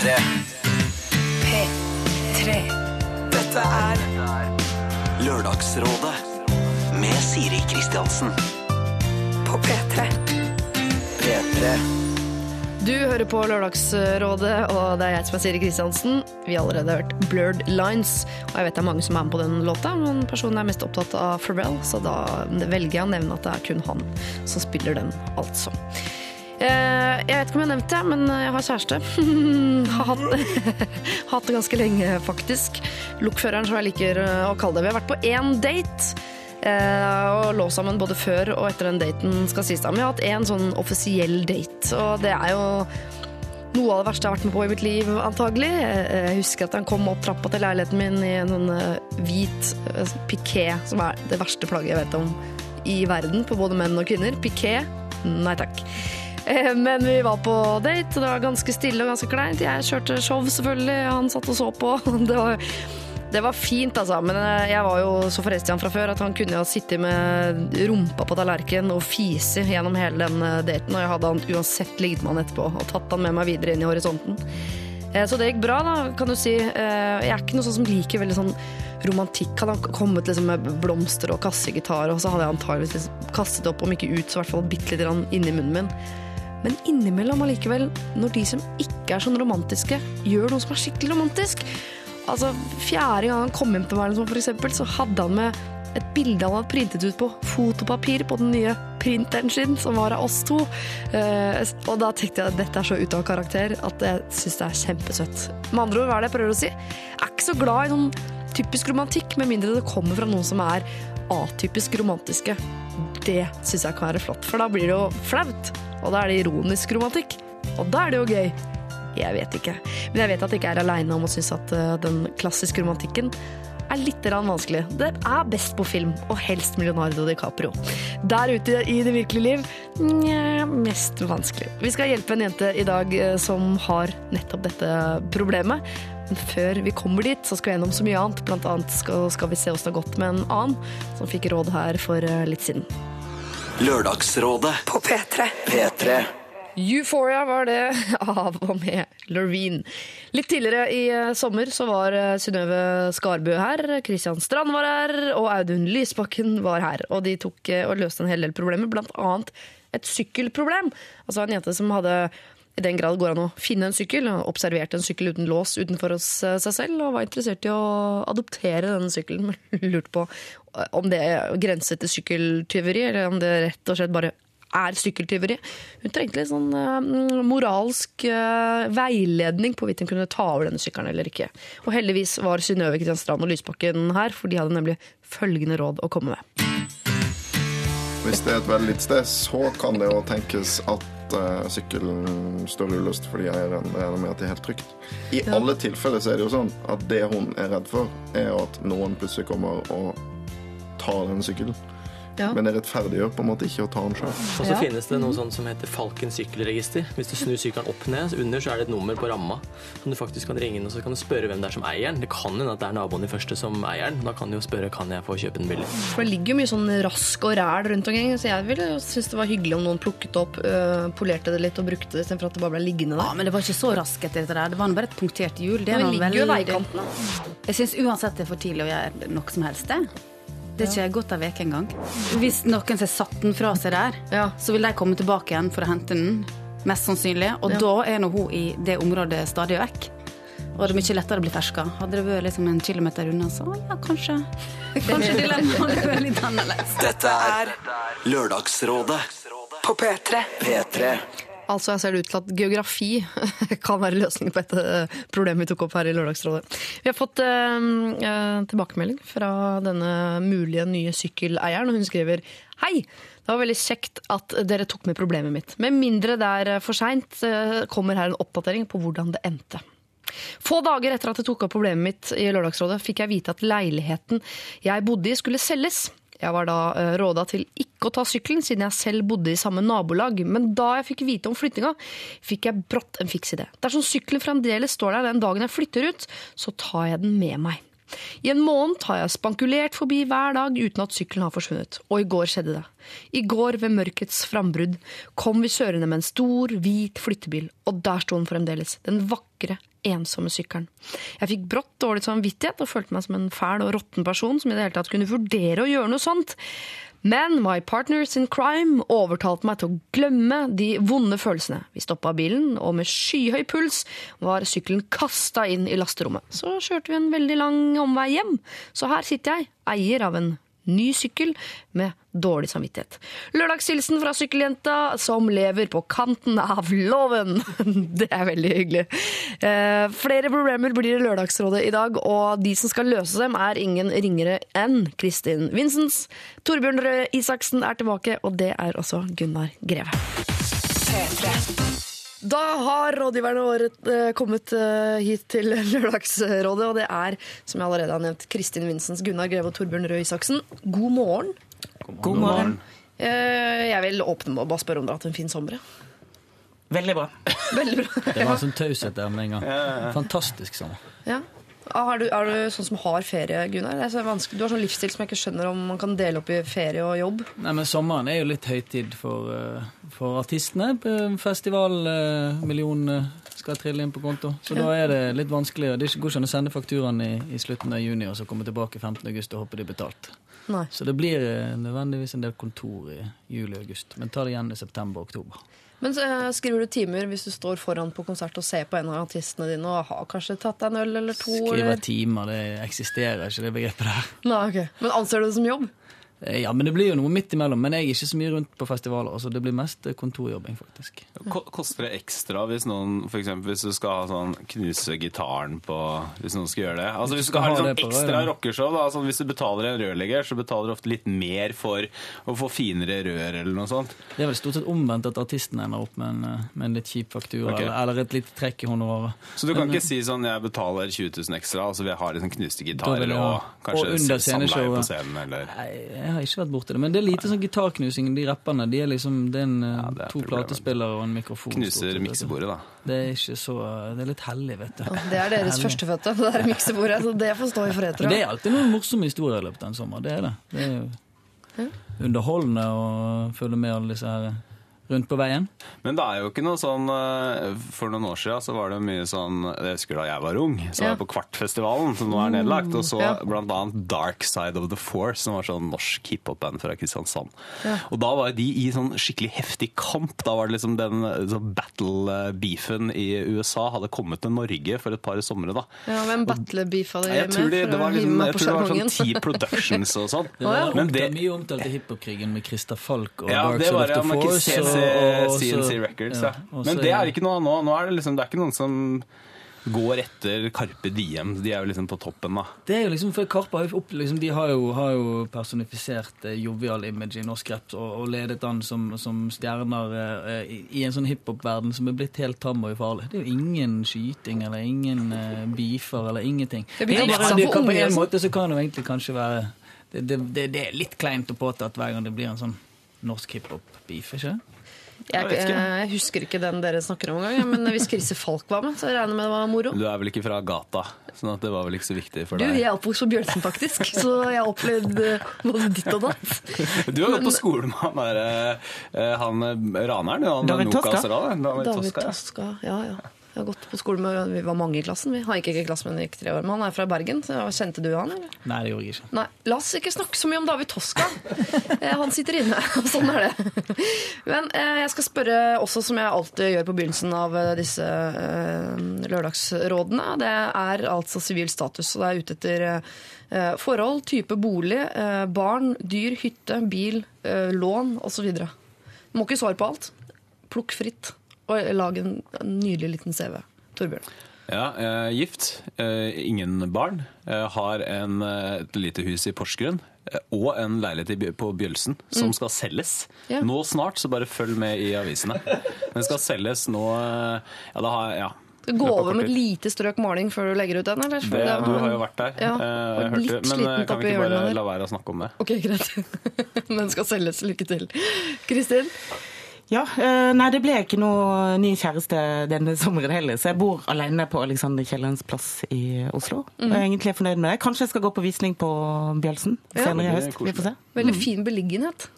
P3. P3. Dette er Lørdagsrådet med Siri Kristiansen. på P3. P3. Du hører på Lørdagsrådet, og det er jeg som er Siri Kristiansen. Vi har allerede hørt Blurred Lines, og jeg vet det er mange som er med på den låta, men personen er mest opptatt av Pharrell, så da velger jeg å nevne at det er kun han som spiller den, altså. Eh, Jeg vet ikke om jeg nevnte det, men jeg har kjæreste. har hatt, hatt det ganske lenge, faktisk. Lokføreren, som jeg liker å kalle det. Vi har vært på én date. Eh, og lå sammen både før og etter den daten, skal sies. Men vi har hatt én sånn offisiell date, og det er jo noe av det verste jeg har vært med på i mitt liv, antagelig. Eh, Jeg husker at han kom opp trappa til leiligheten min i en sånn eh, hvit eh, piké, som er det verste plagget jeg vet om i verden, på både menn og kvinner. Piké, nei takk. Eh, Men vi var på date, det var ganske stille og ganske kleint. Jeg kjørte show, selvfølgelig. Han satt og så på. Det var, det var fint, altså. Men eh, jeg var jo så forelsket i han fra før at han kunne ha sittet med rumpa på tallerkenen og fise gjennom hele den eh, daten, og jeg hadde han uansett ligget med han etterpå og tatt han med meg videre inn i horisonten. Så det gikk bra, da, kan du si. Jeg er ikke noe sånn som liker veldig sånn romantikk. Hadde han kommet liksom med blomster og kassegitar, og så hadde jeg antageligvis liksom kastet opp, om ikke ut, så i hvert fall bitte litt inn inni munnen min. Men innimellom allikevel, når de som ikke er sånn romantiske, gjør noe som er skikkelig romantisk Altså, Fjerde gang han kom hjem til meg, for eksempel, så hadde han med et bilde han hadde printet ut på fotopapir på den nye printeren sin, som var av oss to. Uh, og da tenkte jeg at dette er så ute av karakter at jeg syns det er kjempesøtt. Med andre ord, hva er det jeg prøver å si? Jeg er ikke så glad i sånn typisk romantikk, med mindre det kommer fra noen som er atypisk romantiske. Det syns jeg kan være flott, for da blir det jo flaut. Og da er det ironisk romantikk. Og da er det jo gøy. Jeg vet ikke. Men jeg vet at jeg ikke er aleine om å synes at eh, den klassiske romantikken er litt vanskelig. Det er best på film, og helst Leonardo DiCaprio. Der ute i det virkelige liv, nja, mest vanskelig. Vi skal hjelpe en jente i dag eh, som har nettopp dette problemet. Men før vi kommer dit, så skal vi gjennom så mye annet. Blant annet skal, skal vi se åssen det har gått med en annen som fikk råd her for eh, litt siden. Lørdagsrådet. På P3. P3. Euphoria var det av og med Loreen. Litt tidligere i eh, sommer så var eh, Synnøve Skarbø her, Kristian Strand var her, og Audun Lysbakken var her. Og de tok og løste en hel del problemer, blant annet et sykkelproblem. Altså en jente som hadde i den grad går an å finne en sykkel, Han observerte en sykkel uten lås utenfor hos eh, seg selv, og var interessert i å adoptere denne sykkelen. Men lurte på om det grenset til sykkeltyveri, eller om det rett og slett bare er sykkeltyveri. Hun trengte litt sånn uh, moralsk uh, veiledning på hvorvidt hun kunne ta over denne sykkelen eller ikke. Og heldigvis var Synnøve Kristianstrand og Lysbakken her, for de hadde nemlig følgende råd å komme med. Hvis det er et veldig sted, så kan det jo tenkes at eh, sykkelen står uløst fordi eieren regner med at det er helt trygt. I alle tilfeller så er det jo sånn at det hun er redd for, er at noen plutselig kommer og tar den sykkelen. Ja. Men det rettferdiggjør på en måte ikke å ta den sjøl. Og så Ja. finnes det noe sånt som heter Falken sykkelregister. Hvis du snur sykkelen opp ned, så under så er det et nummer på ramma som du faktisk kan ringe inn og så kan du spørre hvem det er som eier den. Det kan hende at det er naboen i første som eier den. Da kan du jo spørre kan jeg få kjøpe den billig. For det ligger jo mye sånn rask og ræl rundt omkring, så jeg ville synes det var hyggelig om noen plukket det opp, øh, polerte det litt og brukte det, istedenfor at det bare ble liggende Ja, men det var ikke så raskt etter det der. Det var bare et punktert hjul. Det vi ligger jo i veikanten. Jeg syns uansett det er for tidlig å gjøre noe som helst. Det Det er ikke gått ei uke engang. Hvis noen har satt den fra seg der, Ja. så vil de komme tilbake igjen for å hente den. Mest sannsynlig. Og Ja. da er nå hun i det området stadig vekk. Og det er mye lettere å bli ferska. Hadde det vært liksom en kilometer unna, så ja, kanskje Kanskje dilemmaet hadde vært litt annerledes. Dette er Lørdagsrådet. på P3. P3. Altså, jeg ser det ut til at geografi kan være løsningen på et problemet problem vi tok opp her i Lørdagsrådet. Vi har fått øh, øh, tilbakemelding fra denne mulige nye sykkeleieren, og hun skriver Hei! Det var veldig kjekt at dere tok med problemet mitt. Med mindre det er for seint, kommer her en oppdatering på hvordan det endte. Få dager etter at jeg tok opp problemet mitt i Lørdagsrådet, fikk jeg vite at leiligheten jeg bodde i, skulle selges. Jeg var da eh, råda til ikke å ta sykkelen, siden jeg selv bodde i samme nabolag. Men da jeg fikk vite om flyttinga, fikk jeg brått en fiks idé. Dersom sykkelen fremdeles står der den dagen jeg flytter ut, så tar jeg den med meg. I en måned har jeg spankulert forbi hver dag uten at sykkelen har forsvunnet. Og i går skjedde det. I går ved mørkets frambrudd kom vi kjørende med en stor, hvit flyttebil, og der sto den fremdeles, den vakre, ensomme sykkelen. Jeg fikk brått dårlig samvittighet og følte meg som en fæl og råtten person som i det hele tatt kunne vurdere å gjøre noe sånt. Men my partners in crime overtalte meg til å glemme de vonde følelsene. Vi stoppa bilen, og med skyhøy puls var sykkelen kasta inn i lasterommet. Så kjørte vi en veldig lang omvei hjem. Så her sitter jeg, eier av en ny sykkel med dårlig samvittighet. Lørdagshilsen fra sykkeljenta som lever på kanten av loven. Det er veldig hyggelig. Eh, flere problemer blir det Lørdagsrådet i dag, og de som skal løse dem, er ingen ringere enn Kristin Vincents. Torbjørn Røe Isaksen er tilbake, og det er også Gunnar Greve. Da har rådgiverne våre eh, kommet eh, hit til Lørdagsrådet, og det er, som jeg allerede har nevnt, Kristin Vinsens, Gunnar Greve og Torbjørn Røe Isaksen. God morgen. God morgen. Eh, Jeg vil åpne med å bare spørre om dere har hatt en fin sommer. Veldig bra. Veldig bra. Det var en sånn taushet der med en gang. Fantastisk sommer. Ja. Ah, Er du, er du sånn som har ferie, Gunnar? Det er så. Du har sånn livsstil som jeg ikke skjønner om man kan dele opp i ferie og jobb. Nei, men Sommeren er jo litt høytid for, eh, for artistene. Festivalmillionene skal trille inn på konto. Så da er det litt vanskelig. Det går ikke an å sende fakturaen i, i slutten av juni og så komme tilbake 15. august og håpe de er betalt. Nei. Så det blir eh, nødvendigvis en del kontor i juli og august. Men ta det igjen i september og oktober. Men eh, skriver du timer hvis du står foran på konsert og ser på en av artistene dine og har kanskje tatt deg en øl eller to? Skrive timer, det eksisterer ikke, det begrepet der. Nei, ok. Men anser du det som jobb? Eh, Ja, men det blir jo noe midt imellom. Men jeg er ikke så mye rundt på festivaler. Altså, det blir mest eh, kontorjobbing, faktisk. K Koster det ekstra hvis noen for eksempel, hvis du skal ha sånn knuse gitaren på Hvis noen skal gjøre det? Altså Hvis du skal ha Ha litt sånn ekstra rockeshow, da, altså, hvis du betaler en rørlegger, så betaler du ofte litt mer for å få finere rør eller noe sånt. Det er vel stort sett omvendt at artisten ender opp med en, eh, med en litt kjip faktura okay. eller, eller et lite trekk i honoraret. Så du kan Men, ikke si sånn jeg betaler 20 000 ekstra, altså jeg har liksom knuste gitarer og kanskje samleie på scenen eller Nei, jeg har ikke vært borti det. Men det er lite sånn gitarknusing. De rapperne de er liksom, det er en, eh, Ja, det er to problemet. platespillere og en mikrofon. knuser du. miksebordet, da. Det er ikke så Det er litt hellig, vet du. Det er deres førstefødte på det der miksebordet. Så det får stå i fred, det er alltid noen morsomme historier i løpet av en sommer. Det er det. Det er jo underholdende å følge med alle disse her rundt på veien. Men det er jo ikke noe sånn eh, For noen år siden så var det mye sånn Jeg husker da jeg var ung, så var jeg på Kvartfestivalen, som nå er nedlagt, og så Ja. blant annet Dark Side of the Force, som var sånn norsk hiphop-band fra Kristiansand. Ja. Og da var de i sånn skikkelig heftig kamp. Da var det liksom den sånn battle-beefen i USA hadde kommet til Norge for et par somre, da. Ja, Hvem battlebeefa de Jeg med? tror, de, det var liksom, jeg tror det var sånn T Productions og sånn. Det var Men det, mye omtalt i hiphop-krigen med Christer Falk og ja, Dark Side of the Force. CNC, og- og CNC Records, ja. Men det er ikke noe nå. Nå er det liksom, det er ikke noen som går etter Carpe Diem. De er jo liksom på toppen, da. Det er jo liksom, for Karpe har jo opp, liksom, de har jo, har jo personifisert eh, jovial image i norsk rap og, og ledet an som, som stjerner eh, i, i en sånn hiphop-verden som er blitt helt tam og ufarlig. Det er jo ingen skyting eller ingen eh, beefer eller ingenting. Det blir bare- det kan- på en måte så kan det jo egentlig kanskje være det, det, det, det er litt kleint å påta at hver gang det blir en sånn norsk hiphop-beef, ikke det? Jeg, jeg, jeg husker ikke den dere snakker om engang, men hvis Krise Falk var med, så regner jeg med det var moro. Du er vel ikke fra gata, sånn at det var vel ikke så viktig for deg? Du, jeg er oppvokst på Bjølsen, faktisk, så jeg har opplevd eh, både ditt og datt. Du har gått på skole med han der eh, han eh, raneren, han David Tosca Nokas-ranen, David David Toska. ja. Ja, ja. Har gått på skole med, Vi var mange i klassen. Vi har ikke i klasse, men gikk tre år. Men han er fra Bergen, så kjente du han, eller? Nei, det gjorde jeg ikke. Nei, la oss ikke snakke så mye om David Toska. Eh, Han sitter inne, og sånn er det. Men eh, jeg skal spørre også, som jeg alltid gjør på begynnelsen av eh, disse eh, lørdagsrådene. Det er altså sivil status, og det er ute etter eh, forhold, type bolig, barn, dyr, hytte, bil, lån osv. Må ikke svare på alt. Plukk fritt, og lag en, nydelig liten CV. Torbjørn. Ja, jeg er gift, eh, ingen barn, Jeg har en, eh, et lite hus i Porsgrunn eh, og en leilighet på Bjølsen som skal selges. Yeah. Nå snart, så bare følg med i avisene. Den skal selges nå eh, Ja, da har jeg ja. Skal gå over med et lite strøk maling før du legger ut den? eller? Det, det Du har jo vært der. Ja, eh, jeg hørte, litt men eh, kan vi ikke bare la være å snakke om det? Ok, greit. Den skal selges. Lykke til. Kristin? Ja, eh, nei, det ble ikke noe ny kjæreste denne sommeren heller, så jeg bor alene på Alexander Kiellands plass i Oslo. Og jeg er egentlig fornøyd med det. Kanskje jeg skal gå på visning på Bjølsen Ja. senere i er høst. Vi får se. Veldig fin beliggenhet.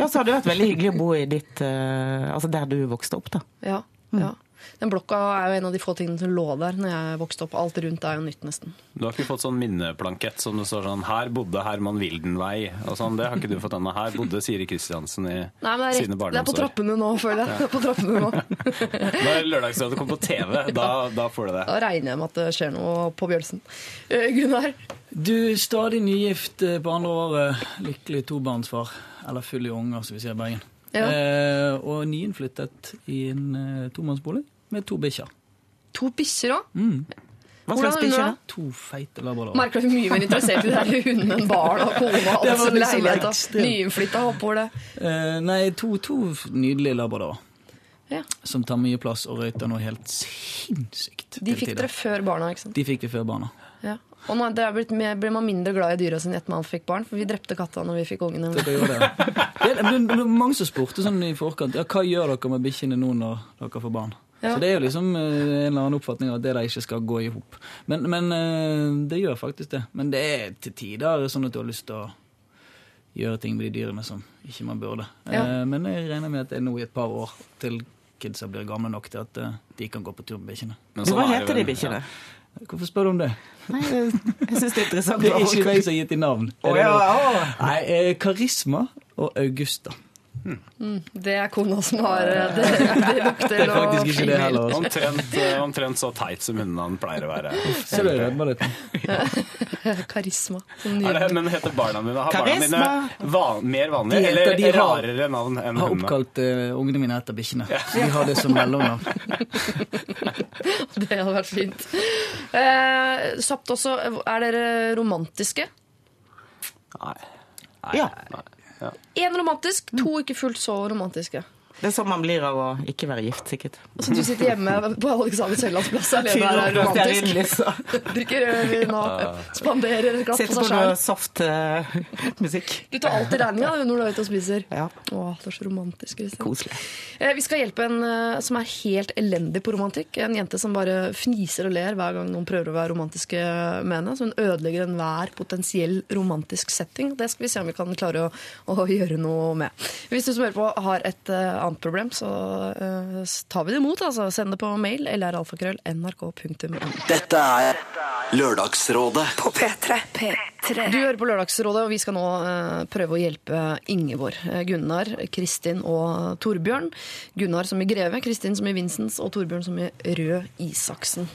Ja, så hadde det vært veldig hyggelig å bo i ditt eh, Altså der du vokste opp, da. Ja, ja. Den blokka er jo en av de få tingene som lå der når jeg vokste opp. Alt rundt er jo nytt, nesten. Du har ikke fått sånn minneplankett som det står sånn 'Her bodde Herman Wildenvei' og sånn. Det har ikke du fått ennå. Her bodde Siri Kristiansen i Nei, men det er, sine barndomsår. det er på trappene nå, føler jeg. Det er på trappene nå. Når Lørdagsrådet kommer på TV, da, da får du det. Da regner jeg med at det skjer noe på Bjølsen. Eh, Gunnar, Du, er stadig nygift eh, på andre året, lykkelig tobarnsfar, eller full i unger, som vi sier i Bergen. Ja. Eh, og nyinnflyttet i en eh, tomannsbolig med to bikkjer. to bikkjer òg. Mm. Hva slags er bikkjer? det? To feite labradorer. Merker du er mye mer interessert i det her hunden enn barn og kone og Det liksom leilighet. Nyinnflytta oppover det. Uh, nei, to, to nydelige labradorer. Ja. Som tar mye plass og røyter noe helt sinnssykt. De fikk dere før barna, ikke sant? De fikk vi før barna. Ja. Og nå det er blitt, mer- blir man mindre glad i dyra sine etter man fikk barn, for vi drepte katta når vi fikk ungene. Det, det. Det det er mange som spurte sånn i forkant ja, hva gjør dere med bikkjene nå når dere får barn. Ja. Så det er jo liksom eh, en eller annen oppfatning av at det de ikke skal gå i hop. Men, men eh, det gjør faktisk det. Men det er til tider sånn at du har lyst til å gjøre ting med de dyrene som ikke man burde. Ja. Eh, Men jeg regner med at det er nå i et par år til kidsa blir gamle nok til at de kan gå på tur med bikkjene. Men Hva er heter de bikkjene? Hvorfor spør du om det? Nei, jeg syns det er interessant. Det er ikke jeg som har gitt dem navn. Oh, ja, lov? Nei, Karisma og Augusta. Det er kona som har eh, Det, det lukter og er det altså. Omtrent, eh, omtrent så teit som hundene pleier å være. Litt. Karisma. Er det, men heter barna mine Har barna mine van, mer vanlige heter- eller de har- rarere navn enn Har oppkalt uh, ungene mine etter bikkjene. De har det som mellomnavn. Det hadde vært fint. Eh, Sapt også, er dere romantiske? Nei. Ja. Én romantisk, to ikke fullt så romantiske. Det er sånn man blir av å ikke være gift, sikkert. Så du sitter hjemme på Alexander Kiellands plass alene og er romantisk? Drikker rødvin og spanderer glatt på seg sjøl? Sitter på på noe soft soft-musikk. Du tar alltid regninga når du er ute og spiser. Ja. Å, det er så romantisk. Koselig. Eh, Vi skal hjelpe en uh, som er helt elendig på romantikk. En jente som bare fniser og ler hver gang noen prøver å være romantiske med henne. Så hun ødelegger enhver potensiell romantisk setting. Det skal vi se om vi kan klare å, å gjøre noe med. Hvis du som hører på har et eh, annet problem, så uh, tar vi det imot. Altså. Send det på mail eller alfakrøll nrk.no. Dette er Lørdagsrådet På P3. P3. Du hører på Lørdagsrådet, og vi skal nå eh, prøve å hjelpe Ingeborg. Eh, Gunnar, Kristin og Torbjørn. Gunnar som i Greve, Kristin som i Vincents og Torbjørn som i Rød Isaksen.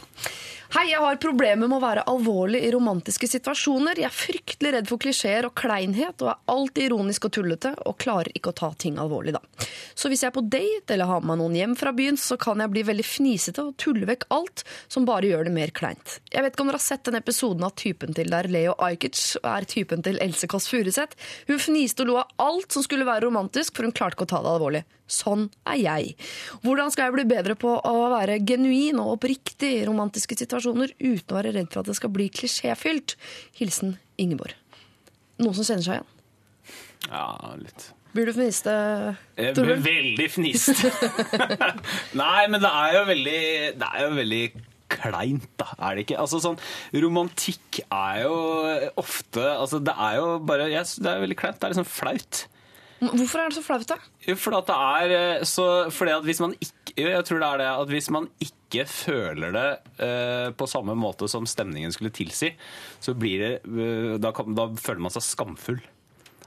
Hei, jeg har problemer med å være alvorlig i romantiske situasjoner. Jeg er fryktelig redd for klisjeer og kleinhet, og er alltid ironisk og tullete, og klarer ikke å ta ting alvorlig, da. Så hvis jeg er på date eller har med meg noen hjem fra byen, så kan jeg bli veldig fnisete og tulle vekk alt som bare gjør det mer kleint. Jeg vet ikke om dere har sett den episoden av typen til der Leo Ajkic er typen til Else Kåss Furuseth. Hun fniste og lo av alt som skulle være romantisk, for hun klarte ikke å ta det alvorlig. Sånn er jeg. Hvordan skal jeg bli bedre på å være genuin og oppriktig i romantiske situasjoner uten å være redd for at det skal bli klisjéfylt? Hilsen Ingeborg. Noen som kjenner seg igjen? Ja, litt. Blir du fniste, Jeg blir veldig fnist. Nei, men det er jo veldig Det er jo veldig kleint, da. Er det ikke? Altså sånn Romantikk er jo ofte Altså, det er jo bare jeg, Det er veldig kleint. Det er liksom flaut. Hvorfor er det så flaut, da? Fordi at det er eh, så Fordi at hvis man ikke Jeg tror det er det at hvis man ikke føler det eh, på samme måte som stemningen skulle tilsi, så blir det eh, da, da føler man seg skamfull.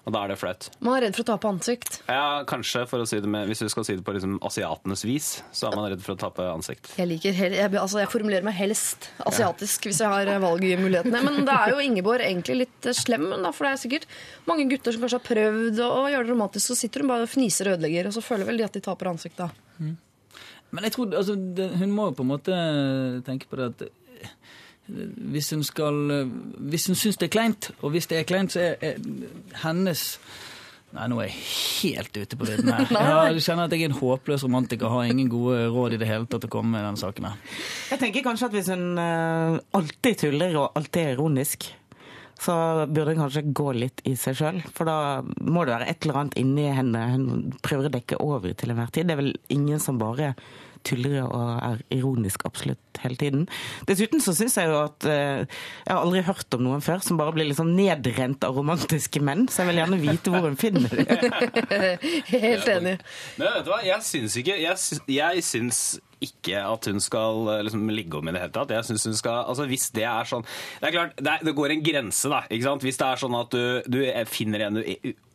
Og da er det flaut. Man er redd for å tape ansikt. Ja, kanskje, for å si det med, hvis du skal si det på liksom asiatenes vis, så er man redd for å tape ansikt. Jeg liker, jeg, altså jeg formulerer meg helst asiatisk hvis jeg har valgmulighetene. Men det er jo Ingeborg egentlig litt eh, slem, da, for det er sikkert mange gutter som kanskje har prøvd å gjøre det romantisk, så sitter hun bare og fniser og ødelegger, og så føler vel de at de taper ansikt da. Men jeg tror, altså, det, hun må jo på en måte tenke på det at eh, hvis hun skal Hvis hun syns det er kleint, og hvis det er kleint, så er, er hennes Nei, nå er jeg helt ute på vidden her. Jeg kjenner at jeg er en håpløs romantiker, har ingen gode råd i det hele tatt å komme med denne saken her. Jeg tenker kanskje at hvis hun eh, alltid tuller og alltid er ironisk, så burde hun kanskje gå litt i seg sjøl. For da må det være et eller annet inni henne hun prøver å dekke over til enhver tid. Det er vel ingen som bare tullere og er ironisk absolutt hele tiden. Dessuten så syns jeg jo at eh, Jeg har aldri hørt om noen før som bare blir liksom nedrent av romantiske menn, så jeg vil gjerne vite hvor hun finner det. Helt enig. Men vet du hva, jeg syns ikke Jeg, syns- jeg syns ikke at hun skal eh, liksom, ligge om i det hele tatt. Jeg synes hun skal, altså Hvis det er sånn Det er klart, det, er, det går en grense, da. ikke sant? Hvis det er sånn at du, du finner en du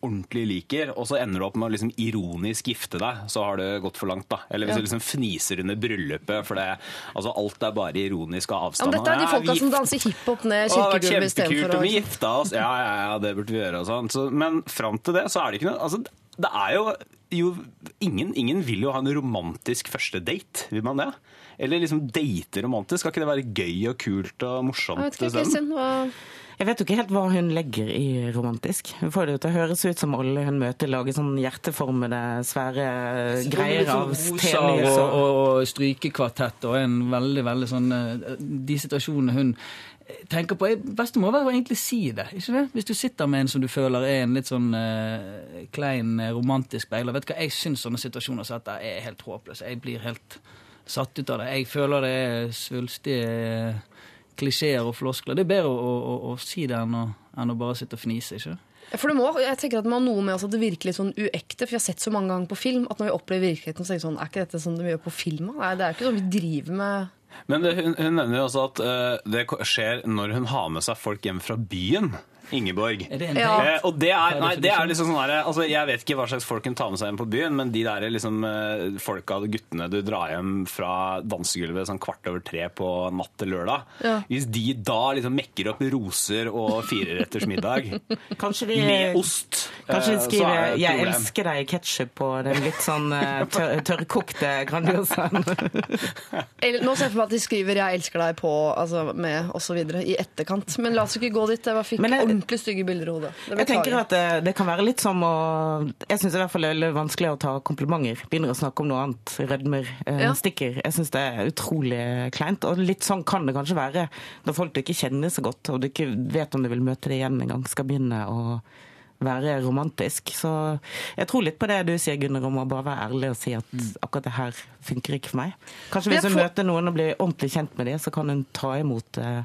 ordentlig liker, og så ender du opp med å liksom ironisk gifte deg, så har det gått for langt. da. Eller hvis Ja. du liksom fniser under bryllupet, for det, altså alt er bare ironisk av avstand. Ja, dette er de folka som danser hiphop ned kirkegulvet istedenfor å kjempekult om vi gifta oss. Ja, ja, ja, det burde vi gjøre. Og sånn. så, men fram til det så er det ikke noe altså, Det er jo, jo ingen, ingen vil jo ha en romantisk første date. Vil man det? Eller liksom date romantisk. Skal ikke det være gøy og kult og morsomt? Jeg vet ikke, Kristian, Hva... Jeg vet jo ikke helt hva hun legger i romantisk. Hun får det jo til å høres ut som alle hun møter, lager sånn hjerteformede, svære greier av Roser og, og og, strykekvartett og en veldig, veldig sånn eh, De situasjonene hun tenker på det beste må være å egentlig si det. ikke det? Hvis du sitter med en som du føler er en litt sånn uh, klein, eh, romantisk beiler. Vet du hva, Jeg syns sånne situasjoner som dette er helt håpløse. Jeg blir helt satt ut av det. Jeg føler det er svulstige klisjeer og floskler. Det er bedre å, å, å, si det enn å, enn å bare sitte og fnise. ikke For det må, jeg tenker at man har noe med oss at det virker litt sånn uekte. For jeg har sett så mange ganger på film at når vi opplever virkeligheten, så tenker vi sånn Er ikke dette sånn de gjør på film? Nei, det er ikke sånn vi driver med Men det, hun, hun nevner jo også at uh, det skjer når hun har med seg folk hjem fra byen. Ingeborg. Er det en Ja. Eh, og det er, nei, det er liksom sånn der, altså Jeg vet ikke hva slags folk hun tar med seg hjem på byen, men de der liksom eh, folka, guttene du drar hjem fra dansegulvet sånn kvart over tre på natt til lørdag Ja. Hvis de da liksom mekker opp roser og fireretters middag Kanskje de, med ost kanskje de eh, så er skriver det et 'Jeg problem. elsker deg' i ketsjup på den litt sånn eh, tør, tørrkokte Grandiosaen. Eller, Nå ser jeg for meg at de skriver 'jeg elsker deg' på altså, med osv. i etterkant. Men la oss ikke gå dit. Jeg var fikk Men jeg- ordentlig stygge bilder i hodet. Det Jeg tenker at det, det kan være litt som å Jeg syns i hvert fall det er veldig vanskelig å ta komplimenter. Begynner å snakke om noe annet. Rødmer, eh, Ja. stikker. Jeg syns det er utrolig kleint. Og litt sånn kan det kanskje være når folk du ikke kjenner så godt, og du ikke vet om du vil møte det igjen en gang, skal begynne å være romantisk. Så jeg tror litt på det du sier, Gunnar, om å bare være ærlig og si at akkurat det her funker ikke for meg. Kanskje hvis hun får- møter noen og blir ordentlig kjent med dem, så kan hun ta imot eh,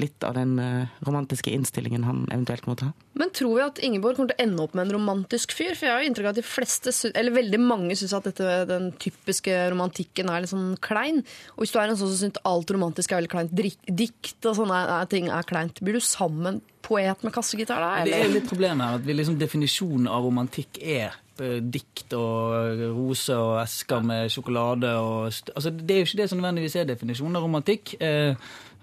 litt av den eh, romantiske innstillingen han eventuelt måtte ha. Men tror vi at Ingeborg kommer til å ende opp med en romantisk fyr? For jeg har jo inntrykk av at de fleste, eller veldig mange syns at dette, den typiske romantikken er litt sånn klein. Og hvis du er en sånn som syns alt romantisk er veldig kleint, dikt og sånne er- ting er kleint, blir du sammen poet med kassegitar da? Det er jo litt problemet her, at vi liksom definisjonen av romantikk er eh, dikt og roser og esker med sjokolade og st altså, Det er jo ikke det som nødvendigvis er definisjonen av romantikk. Eh,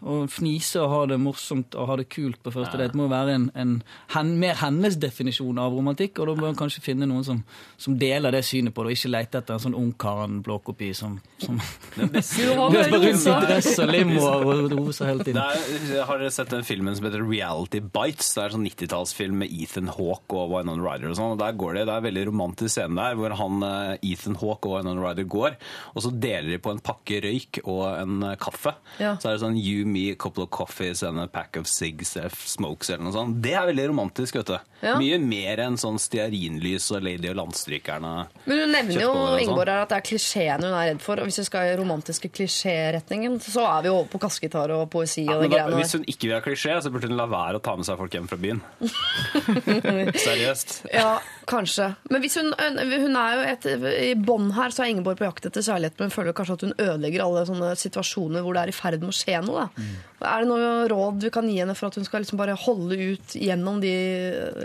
å fnise og ha det morsomt og ha det kult på første date må være en, en hen, mer hennes definisjon av romantikk, og da må hun kanskje finne noen som, som deler det synet på det, og ikke lete etter en sånn ungkaren-blåkopi som, som Du har løper rundt i dress og limo og roser hele tiden. er, har dere sett den filmen som heter Reality Bites? Det er en sånn 90-tallsfilm med Ethan Hawke og Winona Ryder og sånn. og Der går det, det er en veldig romantisk scene der hvor han, eh, Ethan Hawke og Winona Ryder går, og så deler de på en pakke røyk og en eh, kaffe. Ja. Så er det sånn you, me, a couple of coffees and a pack of cigs, eh, smokes eller noe sånt. Det er veldig romantisk, vet du. Ja. Mye mer enn sånn stearinlys og Lady og Landstrykerne. Men du nevner jo sånn. Ingeborg her at det er klisjeene hun er redd for. Og hvis vi skal i romantiske klisjéretningen, så er vi over på kassegitar og poesi og ja, de greiene der. hvis hun ikke vil ha klisjé, så burde hun la være å ta med seg folk hjem fra byen. Seriøst. Ja, kanskje. Men hvis hun, hun er jo et, i bånn her, så er Ingeborg på jakt etter kjærlighet, men føler kanskje at hun ødelegger alle sånne situasjoner hvor det er i ferd med å skje noe. Da. Er det noe råd vi kan gi henne for at hun skal liksom bare holde ut gjennom de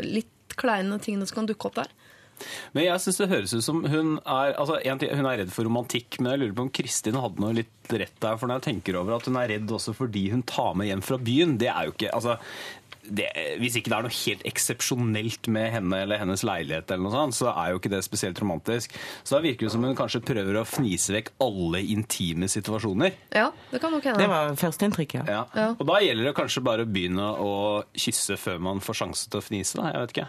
litt kleine tingene som kan dukke opp der? Men jeg synes det høres ut som hun er altså, en ting, Hun er redd for romantikk, men jeg lurer på om Kristin hadde noe litt rett der. For når jeg tenker over at hun er redd også fordi hun tar med hjem fra byen, det er jo ikke altså, det, hvis ikke det er noe helt eksepsjonelt med henne eller hennes leilighet, eller noe sånt, så er jo ikke det spesielt romantisk. Så da virker det som hun kanskje prøver å fnise vekk alle intime situasjoner. Ja, det kan nok hende. Det var førsteinntrykket, ja. Ja. Ja. Og da gjelder det kanskje bare å begynne å kysse før man får sjanse til å fnise. Da. Jeg vet ikke.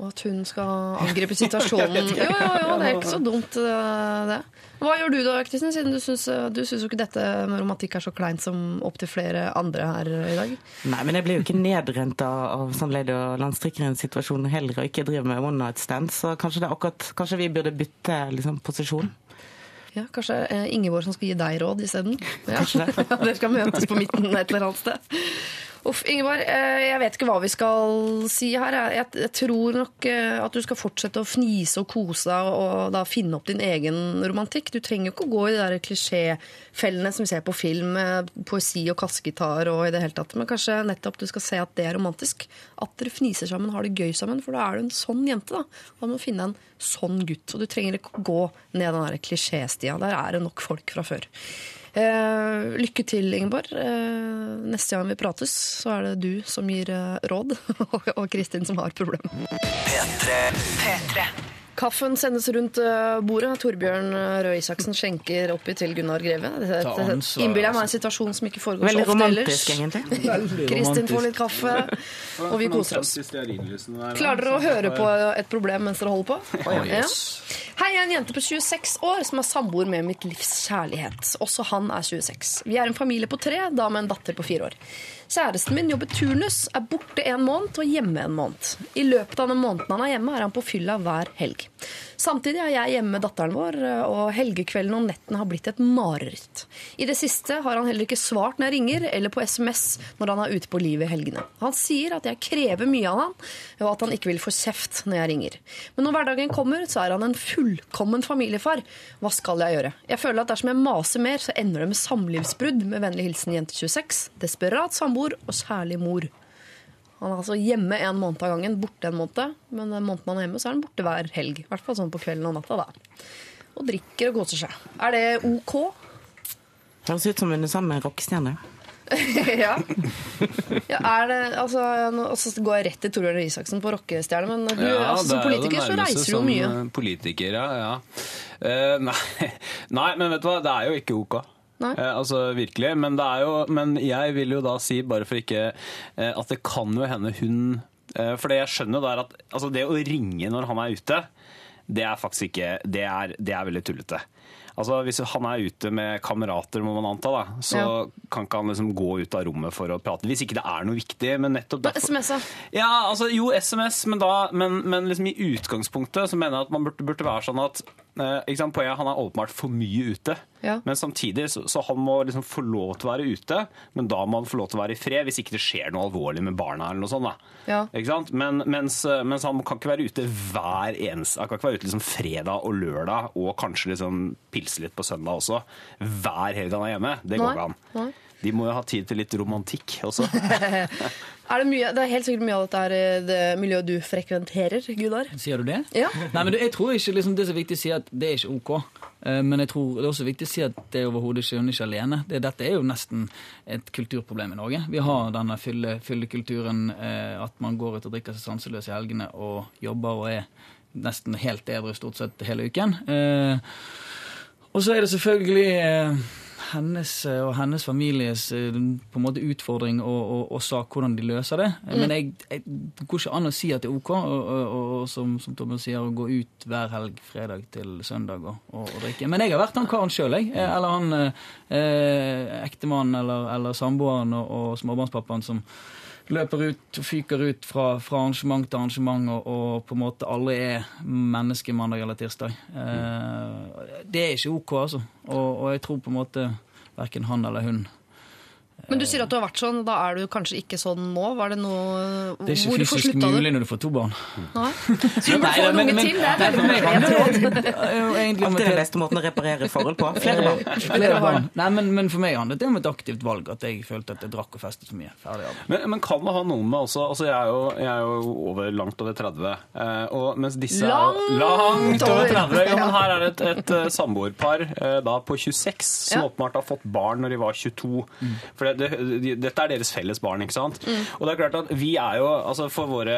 Og at hun skal angripe situasjonen. Jo, jo, jo, det er ikke så dumt, eh, det. Hva gjør du da, Kristin, siden du syns, eh, du syns jo ikke dette med romantikk er så kleint som opptil flere andre her i dag? Nei, men jeg blir jo ikke nedrent av, av sånn og landstrikkeren-situasjonen heller, og ikke driver med one night stand, så kanskje, det akkurat, kanskje vi burde bytte liksom, posisjon. Ja, Kanskje eh, Ingeborg som skal gi deg råd isteden? Ja. Det. Dere skal møtes på midten et eller annet sted. Uff, Ingeborg, eh, jeg vet ikke hva vi skal si her. Jeg, tror nok eh, at du skal fortsette å fnise og kose deg og da finne opp din egen romantikk. Du trenger jo ikke å gå i de der klisjéfellene som vi ser på film, med poesi og kassegitar og i det hele tatt. Men kanskje nettopp du skal se at det er romantisk. At dere fniser sammen, har det gøy sammen. For da er du en sånn jente, da. Da må du finne en sånn gutt. Og du trenger ikke gå ned den der klisjéstia. Der er det nok folk fra før. Eh, lykke til, Ingeborg. Eh, neste gang vi prates, så er det du som gir eh, råd, og Kristin som har problemer. P3. Kaffen sendes rundt eh, bordet. Torbjørn eh, Røe Isaksen skjenker oppi til Gunnar Greve. Innbiller jeg meg en altså. situasjon som ikke foregår Veldig så ofte ellers. romantisk, egentlig. Kristin får litt kaffe, og vi koser oss. Klarer dere å høre på et problem mens dere holder på? Oh, Ja. Hei, jeg er en jente på 26 år som er samboer med mitt livs kjærlighet. Også han er 26. Vi er en familie på tre, da med en datter på fire år. Kjæresten min jobber turnus, er borte en måned og hjemme en måned. I løpet av den måneden han er hjemme, er han på fylla hver helg. Samtidig er jeg hjemme med datteren vår, og helgekvelden og nettene har blitt et mareritt. I det siste har han heller ikke svart når jeg ringer, eller på SMS når han er ute på livet i helgene. Han sier at jeg krever mye av han, og at han ikke vil få kjeft når jeg ringer. Men når hverdagen kommer, så er han en fullkommen familiefar. Hva skal jeg gjøre? Jeg føler at dersom jeg maser mer, så ender det med samlivsbrudd. Med vennlig hilsen jente 26. Desperat samboer og særlig mor. Han er altså hjemme en måned av gangen, borte en måned. Men den måneden han er hjemme, så er han borte hver helg. I hvert fall sånn på kvelden og natta, da. Og drikker og koser seg. Er det OK? Høres ut som hun er sammen med en rockestjerne. ja. ja. Er det Altså, nå og så går jeg rett til Torbjørn Røe Isaksen på rockestjerne, men du, Ja, altså, som er politiker så reiser du jo mye. eh, Politiker, ja. ja. Uh, nei. nei, men vet du hva, det er jo ikke OK. Eh, altså virkelig. Men, det jo, men jeg vil jo da si, bare for ikke eh, At det kan jo hende hun eh, For det jeg skjønner jo er at altså det å ringe når han er ute, det er faktisk ikke Det er, det er veldig tullete. Altså Hvis han er ute med kamerater, må man anta, da, så Ja. kan ikke han liksom gå ut av rommet for å prate. Hvis ikke det er noe viktig. Men nettopp derfor SMS, da? ja, altså jo SMS, men, da, men, men liksom i utgangspunktet så mener jeg at man burde, burde være sånn at eh, sant, Poenget han er åpenbart for mye ute. Ja. Men samtidig så, så han må liksom få lov til å være ute, men da må han få lov til å være i fred hvis ikke det skjer noe alvorlig med barna. eller noe sånt da. Ja. Ikke sant? Men, mens, mens han kan ikke være ute hver eneste Han kan ikke være ute liksom fredag og lørdag og kanskje liksom pilse litt på søndag også. Hver helg han er hjemme. Det går ikke an. Nei. De må jo ha tid til litt romantikk også. Er det, mye, det er helt sikkert mye av dette er eh, det miljøet du frekventerer, Gudar. Sier du det? Ja. Nei, men Jeg tror ikke liksom, det er så viktig å si at det er ikke OK. Eh, Men jeg tror det er også viktig å si at det er overhodet ikke hun er ikke alene. Det, dette er jo nesten et kulturproblem i Norge. Vi har denne fylle, fyllekulturen, eh, at man går ut og drikker seg sanseløs i helgene og jobber og er nesten helt edru stort sett hele uken. Eh, Og så er det selvfølgelig eh, hennes eh, og hennes families eh, på en måte utfordring og, og, og sak hvordan de løser det. Mm. Men jeg, jeg, går ikke an å si at det er OK, og, og, som, som Torbjørn sier, å gå ut hver helg fredag til søndag og, drikke. Men jeg har vært han karen sjøl, jeg. Eller han eh, ektemannen eller, eller samboeren og, og småbarnspappaen som løper ut og fyker ut fra, fra arrangement til arrangement og, og på en måte alle er menneske mandag eller tirsdag. Eh, det er ikke OK, altså. Og, og jeg tror på en måte verken han eller hun Men du sier at du har vært sånn, da er du kanskje ikke sånn nå? Var det noe Det er ikke Hvorfor fysisk mulig når du får to barn. Nei. Så du må Nei, få en unge men- til? Det er veldig konkret Alltid den beste måten å reparere forhold på. Flere barn. Flere barn. Nei, men, men for meg handlet det om et aktivt valg, at jeg følte at jeg drakk og festet for mye. Ferdig arbeid. Men, men kan det ha noe med også altså Jeg er jo, jeg er jo over, langt over 30, eh, og mens disse er Langt langt over over. 30. Ja, men her er det et, et eh, samboerpar eh, da på 26 som Ja. åpenbart har fått barn når de var 22. For det, det, de, dette er deres felles barn, ikke sant? Og det er klart at vi er jo altså For våre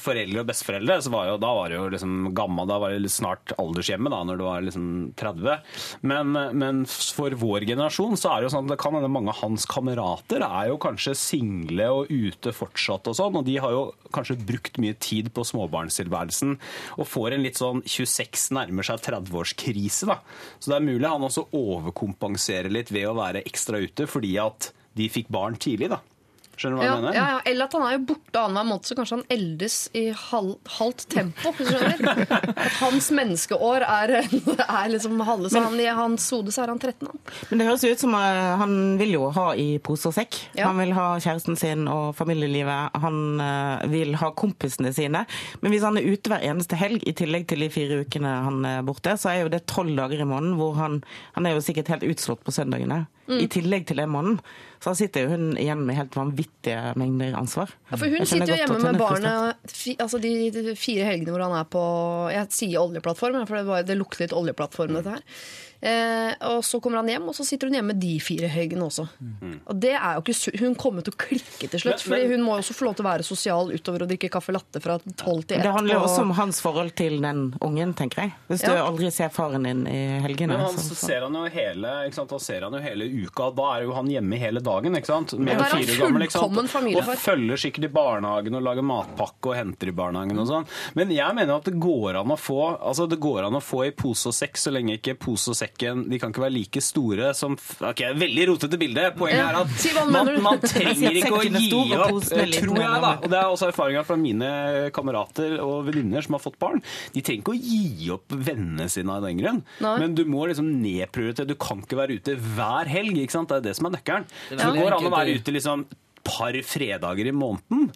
foreldre og besteforeldre så var jo, da var det jo liksom gammel, da var det snart aldershjemme da, når du var liksom 30. Men, men for vår generasjon så er det jo sånn at det kan hende mange av hans kamerater er jo kanskje single og ute fortsatt og sånn, og de har jo kanskje brukt mye tid på småbarnstilværelsen og får en litt sånn 26 nærmer seg 30-årskrise, da. Så det er mulig han også overkompenserer litt ved å være ekstra ute fordi at de fikk barn tidlig, da. Skjønner du hva Ja, jeg mener? ja, ja. Eller at han er jo borte annenhver måned, så kanskje han eldes i halv, halvt tempo. Skjønner? At hans menneskeår er, er liksom halve, så han, i hans hode så er han 13. Han. Men det høres ut som uh, han vil jo ha i pose og sekk. Ja. Han vil ha kjæresten sin og familielivet. Han uh, vil ha kompisene sine. Men hvis han er ute hver eneste helg, i tillegg til de fire ukene han er borte, så er jo det tolv dager i måneden hvor han Han er jo sikkert helt utslått på søndagene. Mm. I tillegg til den måneden. Så da sitter hun igjen med helt vanvittige mengder ansvar. Ja, for hun sitter jo hjemme med barnet altså de, de fire helgene hvor han er på Jeg sier oljeplattform, for det, var, det lukter litt oljeplattform, dette her. Eh, og så kommer han hjem, og så sitter hun hjemme med de fire høygene også. Og det er jo ikke Hun kommer til å klikke til slutt, for hun må jo også få lov til å være sosial utover å drikke kaffe latte fra tolv til ett. Det handler jo også om hans forhold til den ungen, tenker jeg. Hvis du aldri ser faren din i helgene. Men han så- så- ser han jo hele, ikke sant? han ser han jo hele uka. Da er jo han hjemme hele dagen. ikke sant? Med Ja, er han fire gammel, ikke sant? familiefar. Og følger sikkert i barnehagen og lager matpakke og henter i barnehagen og sånn. Men jeg mener at det går an å få altså det går an å få i pose og sekk, så lenge ikke pose og sekken De kan ikke være like store som Ok, veldig rotete bilde. Poenget er at man, man trenger ikke å gi opp, er tror jeg, da. Og det er også erfaringa fra mine kamerater og venninner som har fått barn. De trenger ikke å gi opp vennene sine av den grunn. Men du må liksom nedprioritere. Du kan ikke være ute hver helg. ikke sant? Det er det som er nøkkelen. Det Så det går an å være ute liksom par fredager i måneden.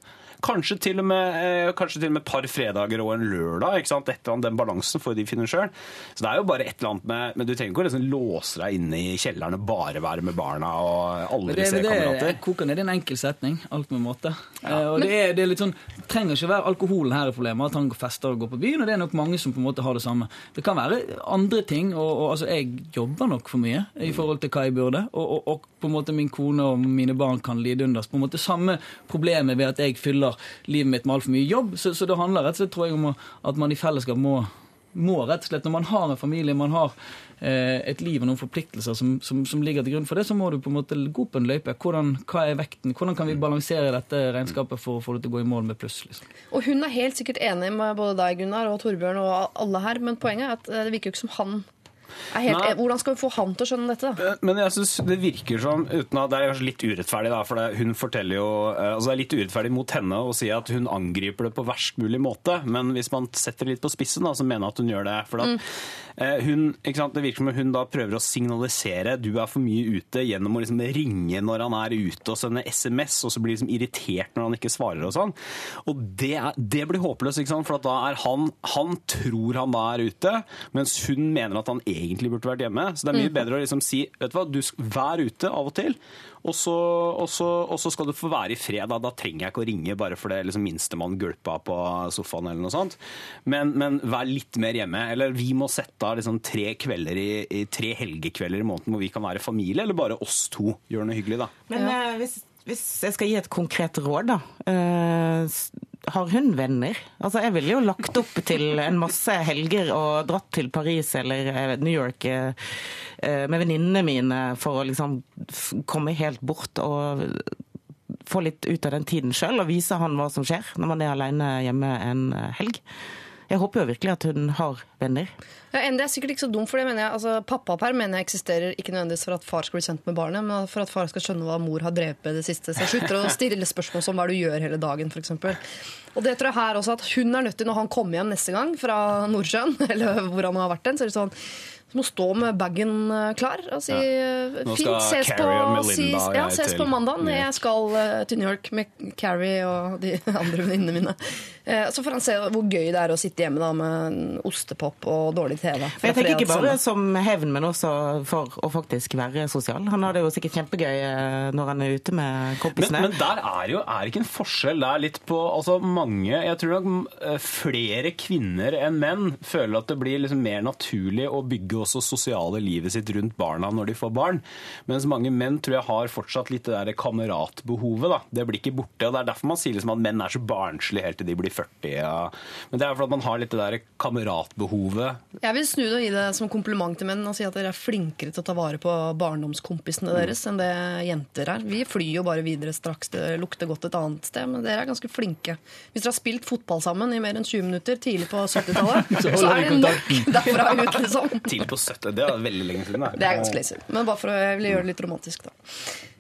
Kanskje til, og med, eh, kanskje til og med et par fredager og en lørdag. ikke sant? Et eller annet, Den balansen får de finne sjøl. Så det er jo bare et eller annet med Men du trenger ikke å liksom låse deg inne i kjelleren og bare være med barna og aldri det, se det kamerater. koker ned i en enkel setning. Alt med måte. Eh, og det er, det er litt sånn, det trenger ikke være alkoholen her i problemet, at han fester og går på byen. og Det er nok mange som på en måte har det samme. Det kan være andre ting. og, og altså, Jeg jobber nok for mye i forhold til hva jeg burde. Og, og, og på en måte min kone og mine barn kan lide under på en måte samme problemet ved at jeg fyller livet mitt med altfor mye jobb. Så, så det handler rett og slett tror jeg om at man i fellesskap må må rett og slett, Når man har en familie, man har eh, et liv og noen forpliktelser som, som, som ligger til grunn for det, så må du på en måte gå på en løype. Hvordan, hva er vekten? Hvordan kan vi balansere dette regnskapet for å få det til å gå i mål med pluss? Liksom? Og hun er helt sikkert enig med både deg, Gunnar, og Torbjørn og alle her, men poenget er at eh, det virker jo ikke som han helt. Hvordan skal vi få han til å skjønne dette? da? Men jeg synes det virker som uten at Det er kanskje litt urettferdig, da, for det, hun forteller jo eh, altså Det er litt urettferdig mot henne å si at hun angriper det på verst mulig måte. Men hvis man setter det litt på spissen, da, så mener jeg at hun gjør det. For at, mm. hun, ikke sant, Det virker som hun da prøver å signalisere du er for mye ute gjennom å liksom ringe når han er ute og sende SMS, og så blir liksom irritert når han ikke svarer og sånn. Og det, er, det blir håpløst, for at da er han Han tror han da er ute, mens hun mener at han egentlig burde vært hjemme. Så det er mye bedre å liksom si vet du hva, du skal være ute av og til, og så, og så, og så skal du få være i fred. Da, da trenger jeg ikke å ringe bare for det liksom, minstemann gulpa på sofaen eller noe sånt. Men, men vær litt mer hjemme. Eller vi må sette av liksom, tre, kvelder i, i, tre helgekvelder i måneden hvor vi kan være familie, eller bare oss to. Gjør noe hyggelig, da. Men ja. hvis, hvis jeg skal gi et konkret råd, da. eh, s- har hun venner? Altså, Jeg ville jo lagt opp til en masse helger og dratt til Paris eller eh, New York eh, eh, med venninnene mine for å liksom komme helt bort og få litt ut av den tiden sjøl og vise han hva som skjer når man er alene hjemme en helg. Jeg håper jo virkelig at hun har venner. Ja, enn det er sikkert ikke så dumt, for det mener jeg, altså, Pappaperm mener jeg eksisterer ikke nødvendigvis for at far skal bli kjent med barnet, men for at far skal skjønne hva mor har drevet med det siste. Så slutter å stille spørsmål som hva du gjør hele dagen, f.eks. Og det tror jeg her også at hun er nødt til, når han kommer hjem neste gang fra Nordsjøen, eller hvor han har vært den, så er det sånn du må stå med bagen eh, klar og si ja. Nå fint, ses på, Melinda si, ja, ses på mandag. Jeg skal eh, til New York med Carrie og de andre venninnene mine. Eh, Så får han se hvor gøy det er å sitte hjemme da med en ostepop og dårlig TV. Jeg tenker ikke bare som hevn, men også for å faktisk være sosial. Han har det jo sikkert kjempegøy eh, når han er ute med kompisene. men der er jo er ikke en forskjell. Det er litt på altså mange Jeg tror nok eh, flere kvinner enn menn føler at det blir liksom mer naturlig å bygge også sosiale livet sitt rundt barna når de får barn. Mens mange menn tror jeg har fortsatt litt det der kameratbehovet. da. Det blir ikke borte. og Det er derfor man sier liksom at menn er så barnslige helt til de blir 40. Ja. Men det er fordi man har litt det der kameratbehovet. Jeg vil snu det og gi det som kompliment til menn og si at dere er flinkere til å ta vare på barndomskompisene deres enn det jenter er. Vi flyr jo bare videre straks det lukter godt et annet sted, men dere er ganske flinke. Hvis dere har spilt fotball sammen i mer enn 20 minutter tidlig på 70-tallet, så, så, er det nok derfra ut, liksom. Tidlig på 70, Det er veldig lenge siden. Det er ganske lazy. Men bare for å gjøre det litt romantisk, da.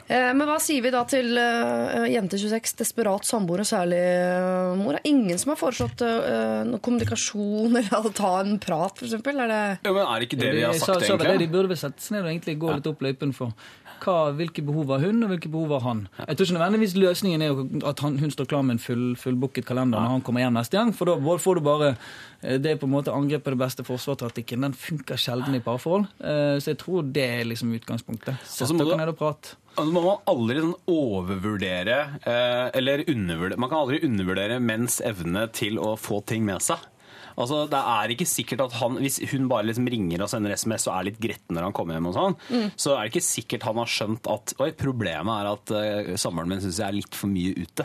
Eh, Men hva sier vi da til uh, jente 26, desperat samboer og særlig eh, mor? Er ingen som har foreslått eh, noe kommunikasjon eller å ta en prat, f.eks.? Er det Ja, men er det ikke det vi har sagt, egentlig? egentlig? De burde vi sette seg ned og egentlig gå litt opp løypen for hva, hvilke behov har hun, og hvilke behov har han. Jeg tror ikke nødvendigvis løsningen er at han, hun står klar med en full, fullbooket kalender når han kommer hjem neste gang, for da får du bare eh, Det er på en måte angrep på det beste forsvarstaktikken. Den funker sjelden i parforhold. Eh, Så jeg tror det er liksom utgangspunktet. Sett dere ned og prat. Altså, må man aldri sånn overvurdere eh, Eller undervurdere Man kan aldri undervurdere menns evne til å få ting med seg. Altså, det er ikke sikkert at han, Hvis hun bare liksom ringer og sender SMS og er litt gretten når han kommer hjem, og sånn, Mm. så er det ikke sikkert han har skjønt at Oi, problemet er at uh, samboeren min syns jeg er litt for mye ute.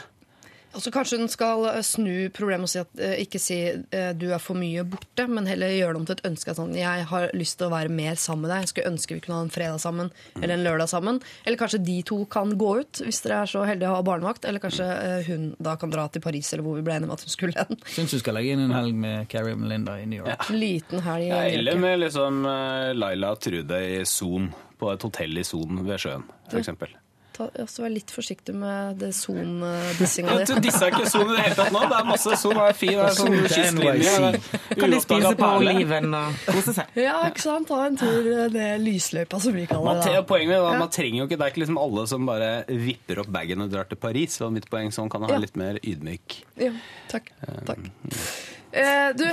Og så kanskje hun skal eh, snu problemet og si at, eh, ikke si eh, du er for mye borte, men heller gjøre det om til et ønske. Sånn, jeg har lyst til å være mer sammen med deg. Jeg skulle ønske vi kunne ha en fredag sammen eller en lørdag sammen. Eller kanskje de to kan gå ut, hvis dere er så heldige å ha barnevakt. Eller kanskje hun da kan dra til Paris, eller hvor vi ble enige om at hun skulle hen. Syns du skal legge inn en helg med Carrie og Melinda i New York. En liten helg. Ja, eller med liksom Laila Trude i Son, på et hotell i Son ved sjøen, f.eks. Også være litt forsiktig med det son-dissinga di. Du disse er ikke Son i det hele tatt nå. Det er masse Son. Det er fin, det er sånn kystlinje. Det er Kan de spise på oliven og kose seg? Ja, ikke sant? Ta en tur det ned lysløypa, som vi kaller det. da. poenget er, man trenger jo ikke, Det er ikke liksom alle som bare vipper opp bagen og drar til Paris. Så mitt poeng sånn kan ha litt mer ydmyk. Ja, takk. takk. Eh, du,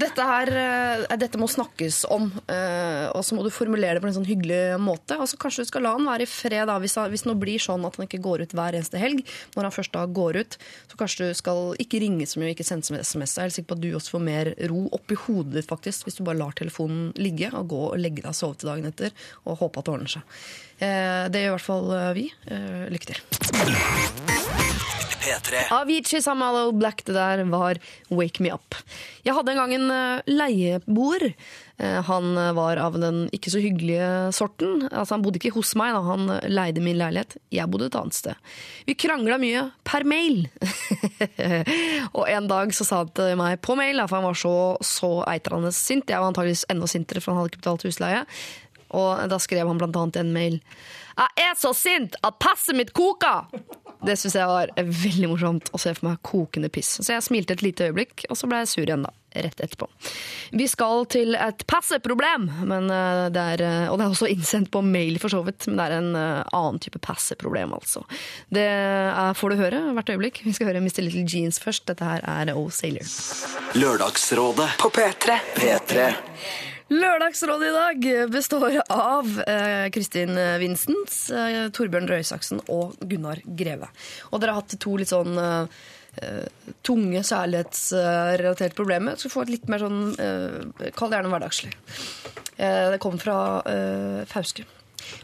dette her uh, Dette må snakkes om, Uh, og så må du formulere det på en sånn hyggelig måte. Og så Kanskje du skal la han være i fred da, hvis, hvis det nå blir sånn at han ikke går ut hver eneste helg. Når han først da går ut, så kanskje du skal ikke ringe så mye, ikke sende mye SMS. Jeg er sikker på at du også får mer ro oppi hodet ditt faktisk, hvis du bare lar telefonen ligge og gå og legge deg og sove til dagen etter og håpe at det ordner seg. Det gjør i hvert fall vi. Lykke til. P3. Avicii sammen med Allo Black, det der var Wake Me Up. Jeg hadde en gang en eh, leieboer. Eh, han eh, var av den ikke så hyggelige sorten. Altså, han bodde ikke hos meg, da. han leide min leilighet. Jeg bodde et annet sted. Vi krangla mye per mail. og en dag så sa han til meg på mail, for han var så, så eitrende sint. Jeg var antakeligvis enda sintere, for han hadde ikke betalt husleie. Og da skrev han blant annet en mail. Jeg er så sint at passet mitt koker! Det syns jeg var veldig morsomt å se for meg kokende piss. Så jeg smilte et lite øyeblikk, og så ble jeg sur igjen, da. Rett etterpå. Vi skal til et passeproblem, men eh, det er, eh, og det er også innsendt på mail, for så vidt. Men det er en eh, annen type passeproblem, altså. Det er, får du høre hvert øyeblikk. Vi skal høre Mr. Little Jeans først. Dette her er O Sailor. Lørdagsrådet På P3. P3. Lørdagsrådet i dag består av eh, Kristin Vinsens, eh, Torbjørn Røe Isaksen og Gunnar Greve. Og dere har hatt to litt sånn eh, eh, tunge kjærlighetsrelaterte problemer. Skal få et litt mer sånn Kall det gjerne hverdagslig. Det kommer fra Fauske.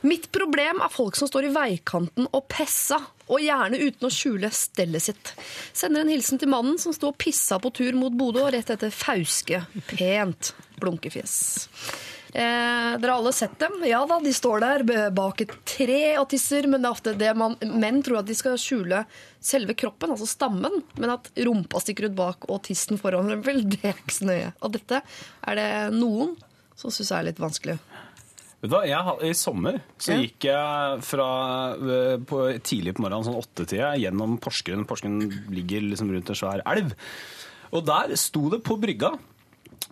Mitt problem er folk som står i veikanten og pessa, og gjerne uten å skjule stellet sitt. Sender en hilsen til mannen som sto og pissa på tur mot Bodø, rett etter Fauske. Pent blunkefjes. Eh, dere har alle sett dem? Ja da, de står der bak et tre og tisser, men det er ofte det man, menn tror at de skal skjule selve kroppen, altså stammen, men at rumpa stikker ut bak og tissen foran, vel, det er ikke så nøye. Og dette er det noen som syns er litt vanskelig. Vet du hva, jeg, I sommer så gikk jeg fra, eh, på, tidlig på morgenen, sånn åttetida, gjennom Porsgrunn. Porsgrunn ligger liksom rundt en svær elv. Og der sto det på brygga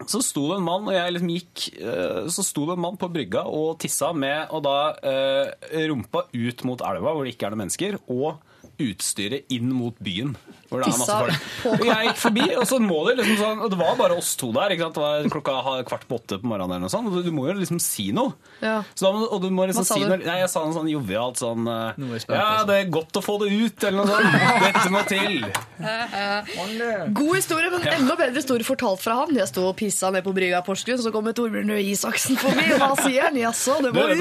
så sto det en mann, og jeg liksom gikk eh, Så sto det en mann på brygga og tissa med og da eh, rumpa ut mot elva, hvor det ikke er noen mennesker, og utstyret inn mot byen. Hvor det er masse folk. Og jeg gikk forbi, og så må det liksom sånn Og det var bare oss to der. Ikke sant? Det var klokka kvart på åtte på morgenen, eller noe sånt. Og du må jo liksom si noe. Ja. Så da, må- og du må liksom Hva sa si du? noe Nei, jeg sa noe sånn jovialt sånn eh, Ja, det er godt å få det ut, eller noe sånt. Dette må til. God historie, men enda bedre historie fortalt fra han. Jeg sto og pissa ned på brygga i Porsgrunn, så kommer Torbjørn Røe Isaksen forbi, og hva sier han? Jaså, det må ut!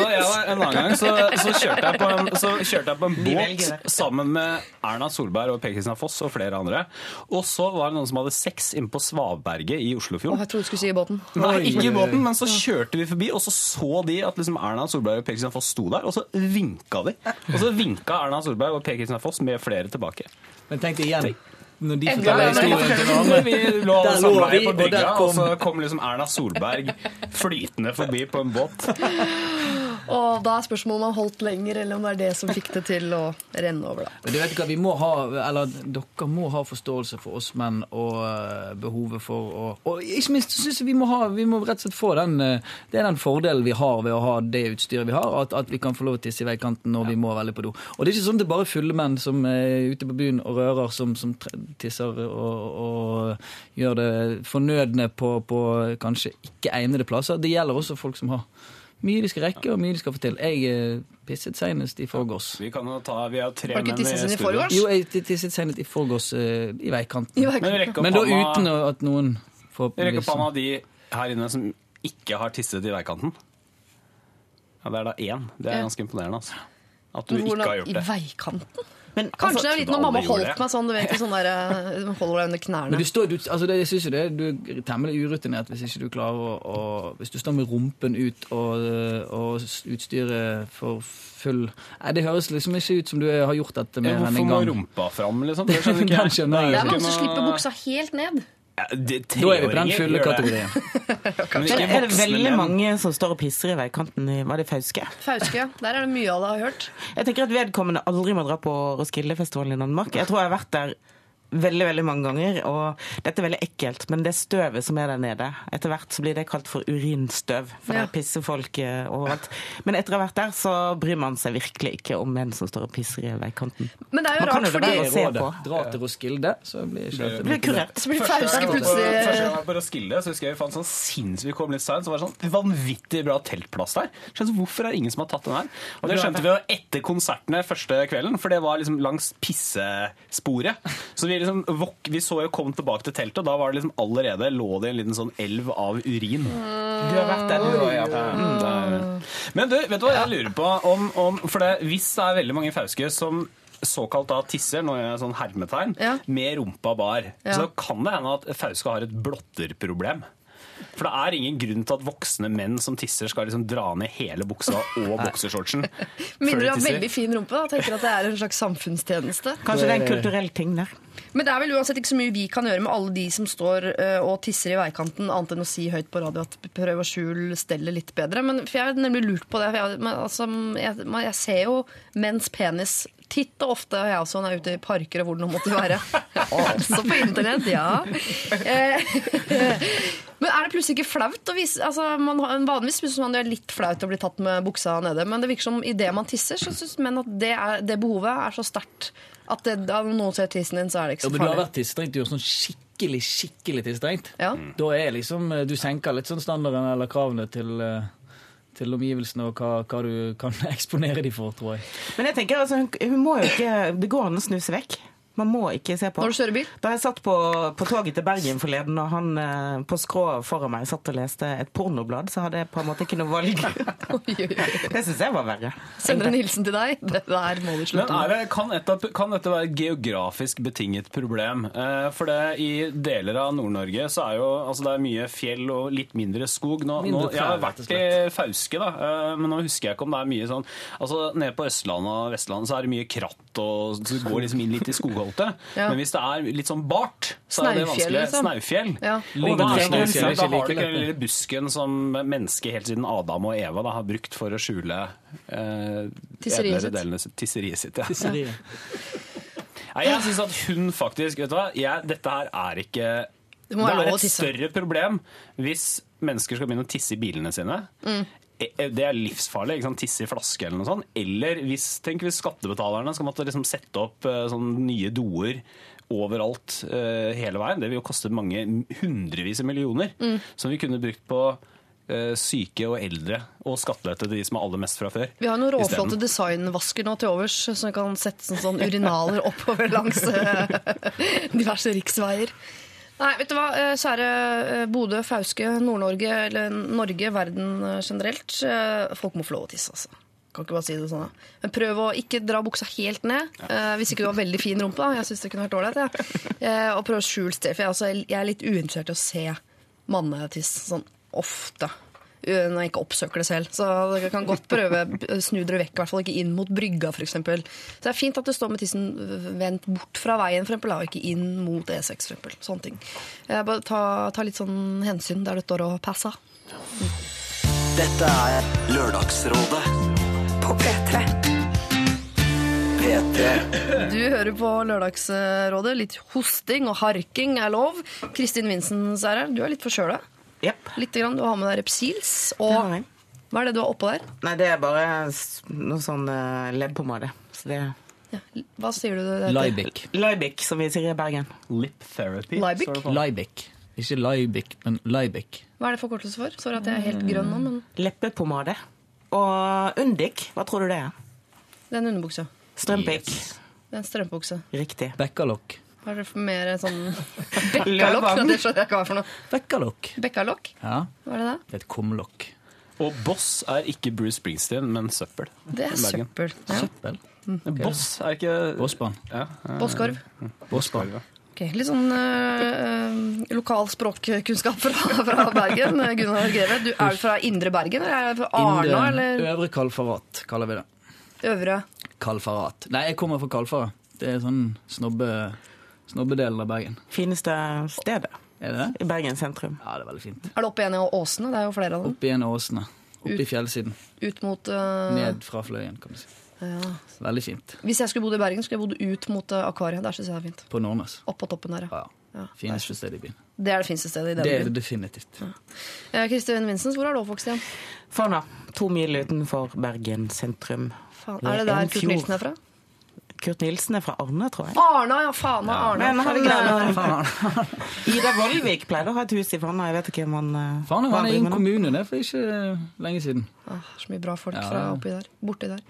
en annen gang så, så, kjørte jeg på en, så kjørte jeg på en båt sammen med Erna Solberg og Per Kristian Foss og flere andre. Og så var det noen som hadde sex inne på Svaberget i Oslofjorden. Oslofjorden. jeg trodde du skulle si i båten. Nei, ikke i båten, men så kjørte vi forbi, og så så de at liksom Erna Solberg og Per Kristian Foss sto der, og så vinka de. Og så vinka Erna Solberg og Per Kristian Foss med flere tilbake. Men tenk deg igjen, når de forteller historien til hverandre. Vi lå lå samla på og brygga, kom- og så kom liksom Erna Solberg flytende forbi på en båt. Og da er spørsmålet om han holdt lenger, eller om det er det som fikk det til å renne over. da. Du vet ikke vi må ha, eller Dere må ha forståelse for oss menn og eh, behovet for å Og ikke minst synes jeg vi må ha, vi må rett og slett få den eh, Det er den fordelen vi har ved å ha det utstyret vi har, at, at vi kan få lov til å tisse i veikanten når vi må veldig på do. Og det er ikke sånn det er bare fulle menn som er ute på byen og rører, som, som tisser og, og gjør det fornødne på, på kanskje ikke egnede plasser. Det gjelder også folk som har mye de skal rekke, og mye de skal få til. Jeg eh, pisset senest i forgårs. Vi kan jo ta, vi har tre Har du ikke menn i tisset i studio. forgårs? Jo, jeg tisset senest i forgårs uh, i veikanten. I veikanten. Men Men da uten at noen får Rekk opp hånda de her inne som ikke har tisset i veikanten. Ja, det er da én. Det er ganske imponerende. altså. At du Hvordan- ikke har gjort det. I veikanten? Men, Kanskje altså, det er litt når mamma holdt meg sånn, du vet, i sånn der, eh, holder deg under knærne. Men du, står, du, altså det, jeg synes jo det, du er temmelig urutinert hvis ikke du klarer å, å Hvis du står med rumpen ut og, og utstyret for full Nei, Det høres liksom ikke ut som du har gjort dette mer enn hvorfor må rumpa fram, liksom? Det skjønner ikke jeg. Det er mange som slipper buksa helt ned. Ja, det- Da er vi på den fulle kategorien det. Men er det veldig mange som står og pisser i veikanten? i- Var det Fauske? Fauske, ja. Der er det mye alle har hørt. Jeg tenker at vedkommende aldri må dra på Roskildefestivalen i Danmark. Jeg tror jeg har vært der veldig veldig mange ganger, og dette er veldig ekkelt, men det støvet som er der nede Etter hvert så blir det kalt for urinstøv, for Ja. der pisser folk eh, overalt. Men etter å ha vært der, så bryr man seg virkelig ikke om menn som står og pisser i veikanten. Men det er jo Man kan rart, jo fordi være Det se er rådet. på. Dra til Roskilde, så blir ikke Det blir kurert. så blir det Fauske plutselig første gang jeg var på Roskilde, så husker jeg vi fant sånn sinnssykt Vi kom litt seint, så var det sånn vanvittig bra teltplass der. Skjønte, hvorfor er det ingen som har tatt den her? Og det skjønte vi jo etter konsertene første kvelden, for det var liksom langs pissesporet. Så vi liksom Vi så jo kom tilbake til teltet, og da var det liksom allerede lå det en liten sånn elv av urin. Du har vært der, du òg, ja. Mm, Men du, vet du hva jeg lurer på om, om For det, hvis det er veldig mange fauske som såkalt da tisser, nå gjør jeg sånn hermetegn, Ja. med rumpa bar, Ja. så kan det hende at fauske har et blotterproblem. For det er ingen grunn til at voksne menn som tisser, skal liksom dra ned hele buksa og boksershortsen. Mindre du har veldig fin rumpe. da, tenker at det er en slags samfunnstjeneste. Kanskje det er en kulturell ting der. Men det er vel uansett ikke så mye vi kan gjøre med alle de som står eh, og tisser i veikanten, annet enn å si høyt på radio at prøv å skjule stellet litt bedre. Men for jeg har nemlig lurt på det. For jeg, men, altså, jeg, jeg ser jo menns penis titt og ofte, jeg også, når jeg er ute i parker og hvor det nå måtte være. Også på internett, ja. Eh, Men er det plutselig ikke flaut å vise altså, man, har- Vanligvis syns man det er litt flaut å bli tatt med buksa nede, men det virker som idet man tisser, så syns menn at det, er, det behovet er så sterkt at det, da noen ser tissen din, så er det ikke så Ja, så men du har vært tissetrengt, du gjør sånn skikkelig, skikkelig tissetrengt. Ja. Da er liksom, eh, du senker litt sånn standarden eller kravene til, eh, til omgivelsene og hva, hva du kan eksponere de for, tror jeg. Men jeg tenker, altså, hun, hun må jo ikke Det går an å snuse vekk. Man må ikke se på. Når du kjører bil? Da jeg satt på, på toget til Bergen forleden, og han eh, på skrå foran meg satt og leste et pornoblad, så hadde jeg på en måte ikke noe valg. Det syns jeg var verre. Sender en hilsen til deg. Det der må du slutte med. det, kan, dette, kan dette være et geografisk betinget problem? Eh, for det, i deler av Nord-Norge så er jo altså det er mye fjell og litt mindre skog. Nå, Mindre nå, jeg har vært i Fauske, da, eh, men nå husker jeg ikke om det er mye sånn altså Nede på Østlandet og Vestlandet så er det mye kratt, og du går liksom inn litt i skogholtet. Ja. Men hvis det er litt sånn bart, så er det Snaufjell, vanskelig. liksom. Snaufjell. Ja. Og da, er det, da har du ikke den lille busken som mennesket helt siden Adam og Eva da, har brukt for å skjule eh, Tisseriet sitt. delene. Tisseriet sitt, ja. Tisseriet. Nei, jeg syns at hun faktisk Vet du hva, jeg, dette her er ikke Det det er et større problem hvis mennesker skal begynne å tisse i bilene sine. Mm. Eh, Det er livsfarlig. ikke sant? Tisse i flaske eller noe sånt. Eller hvis, tenk hvis skattebetalerne skal måtte liksom sette opp eh, sånne nye doer overalt eh, hele veien. Det vil jo koste mange hundrevis av millioner Mm. som vi kunne brukt på syke og eldre og skattelette til de som har aller mest fra før. Vi har noen råflotte designvasker nå til overs som kan sette sånn, sånn urinaler oppover langs diverse riksveier. Nei, vet du hva, eh, kjære eh, Bodø, Fauske, Nord-Norge, eller Norge, verden eh, generelt. Folk må få lov å tisse, altså. Kan ikke bare si det sånn. da. Men prøv å ikke dra buksa helt ned. eh, hvis ikke du har veldig fin rumpe. da. Jeg syns det kunne vært ålreit. Ja. Og prøv å skjule sted. For jeg, altså, jeg er litt uinteressert i å se mannetiss sånn ofte. Eh, Når jeg ikke oppsøker det selv. Så dere kan godt prøve å snu dere vekk, i hvert fall ikke inn mot brygga f.eks. Så det er fint at du står med tissen vendt bort fra veien, for eksempel, og ikke inn mot E6 for eksempel. Sånne ting. Bare ta, ta litt sånn hensyn der du står og passer. Dette er Lørdagsrådet På P3. P3. Du hører på Lørdagsrådet. Litt hosting og harking er lov. Kristin Vinsens er her. Du er litt forkjøla. Jepp. Litt grann. Du har med deg Repsils. Det har Og jeg. hva er det du har oppå der? Nei, det er bare noe sånn uh, leppepomade. Så det Ja. Hva sier du det heter? Lybic, Liebig, som vi sier i Bergen. Lip therapy. Lybic? Liebig. Ikke Lybic, men Lybic. Hva er det forkortelse for? Sorry at jeg er helt grønn nå, men Leppepomade. Og Undik, hva tror du det er? det er en underbukse. Strømpikk. Det er en strømpebukse. Riktig. Bekkalokk. For mer sånn Bekkalokk? Det skjønner jeg ikke hva for noe. Bekkalokk. Bekkalokk? Ja, Hva er det da? det er et kumlokk. Og Boss er ikke Bruce Springsteen, men søppel. Det er søppel. Ja. Søppel. Boss er ikke Bossbarn. ja, Bosskorv. Bossbarn. Okay, Litt sånn øh, lokal språkkunnskap fra, fra Bergen. Gunnar Greve, du er du fra Indre Bergen? Eller er du fra Arna? Indre- Eller Øvre Kalfarat, kaller vi det. Øvre? Kalfarat. Nei, jeg kommer fra Kalfarat. Det er sånn snobbe, snobbedelen av Bergen. Fineste stedet Er det det? i Bergen sentrum. Ja, det er veldig fint. Er det opp igjen i Åsene? Det er jo flere av dem. Opp igjen i Åsene. Opp i fjellsiden. Ut mot uh, Ned fra Fløyen, kan du si. ja. Veldig fint. Hvis jeg skulle bodd i Bergen, skulle jeg bodd ut mot uh, akvariet. Der syns jeg det er fint. På Nordnes. Opp på toppen der, ja. Ja. Fineste sted i byen. Det er det fineste stedet i Det er det definitivt. Kristin ja. Vinsens, hvor er du oppvokst igjen? Fana. To mil utenfor Bergen sentrum. Faen, er det er der en Kurt. Nilsen er fra? Kurt Nilsen er fra Arne, tror jeg. Arna, ja. Faen av Arna. Men han, Herregud. Ida Vollvik pleide å ha et hus i Fana. Jeg vet ikke om han Fana driver i en kommune det for ikke eh, lenge siden. Ah, så mye bra folk Ja. fra oppi der. Borti der.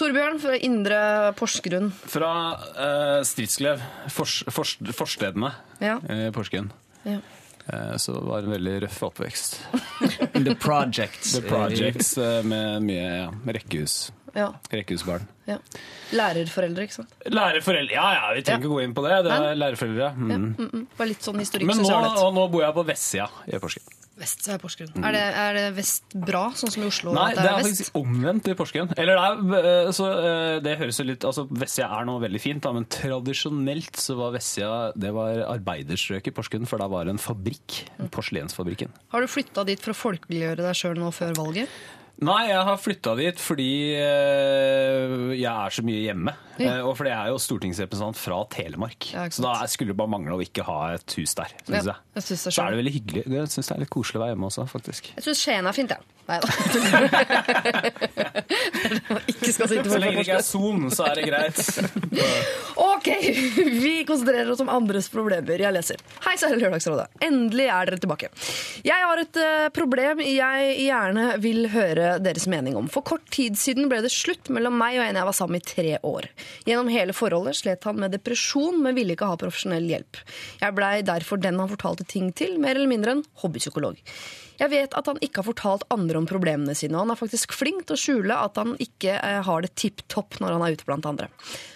Torbjørn fra Indre Porsgrunn. Fra uh, Stridsklev, fors, fors, forstedene Ja. i Porsgrunn. Ja. Eh, så det var en veldig røff oppvekst. The projects. The Projects eh, med mye ja, rekkehus. Ja. Rekkehusbarn. ja. Lærerforeldre, ikke sant? Lærerforeldre Ja ja, vi trenger ikke gå inn på det. Det er lærerforeldre. Ja. Mm. Mm -mm. Bare litt sånn historikk. Men nå, nå bor jeg på vestsida i Porsgrunn. Vest er Porsgrunn. Er, det, er det vest bra, sånn som i Oslo? Nei, at det er vest? faktisk omvendt i Porsgrunn. Eller det er, eh, så eh, det høres jo litt Altså, Vestsida er nå veldig fint, da, men tradisjonelt så var Vestsida det var arbeiderstrøk i Porsgrunn, for da var det en fabrikk. Porselensfabrikken. Har du flytta dit for å folkeliggjøre deg sjøl nå før valget? Nei, jeg har flytta dit fordi eh, jeg er så mye hjemme. Ja. Eh, og fordi jeg er jo stortingsrepresentant fra Telemark. Ja, så da skulle det bare mangle å ikke ha et hus der, syns Ja, jeg. jeg synes det Så er det veldig hyggelig. Jeg syns det er litt koselig å være hjemme også, faktisk. Jeg syns Skien er fint, jeg. Ja. Nei da. ikke skal sitte Så lenge det ikke er. Son, så er det greit. Ok, vi konsentrerer oss om andres problemer. Jeg leser. Hei, kjære er Lørdagsrådet. Endelig er dere tilbake. Jeg har et eh, problem jeg gjerne vil høre deres mening om. For kort tid siden ble det slutt mellom meg og en jeg var sammen med i tre år. Gjennom hele forholdet slet han med depresjon, men ville ikke ha profesjonell hjelp. Jeg blei derfor den han fortalte ting til, mer eller mindre en hobbypsykolog. Jeg vet at han ikke har fortalt andre om problemene sine, og han er faktisk flink til å skjule at han ikke eh, har det tipp topp når han er ute blant andre.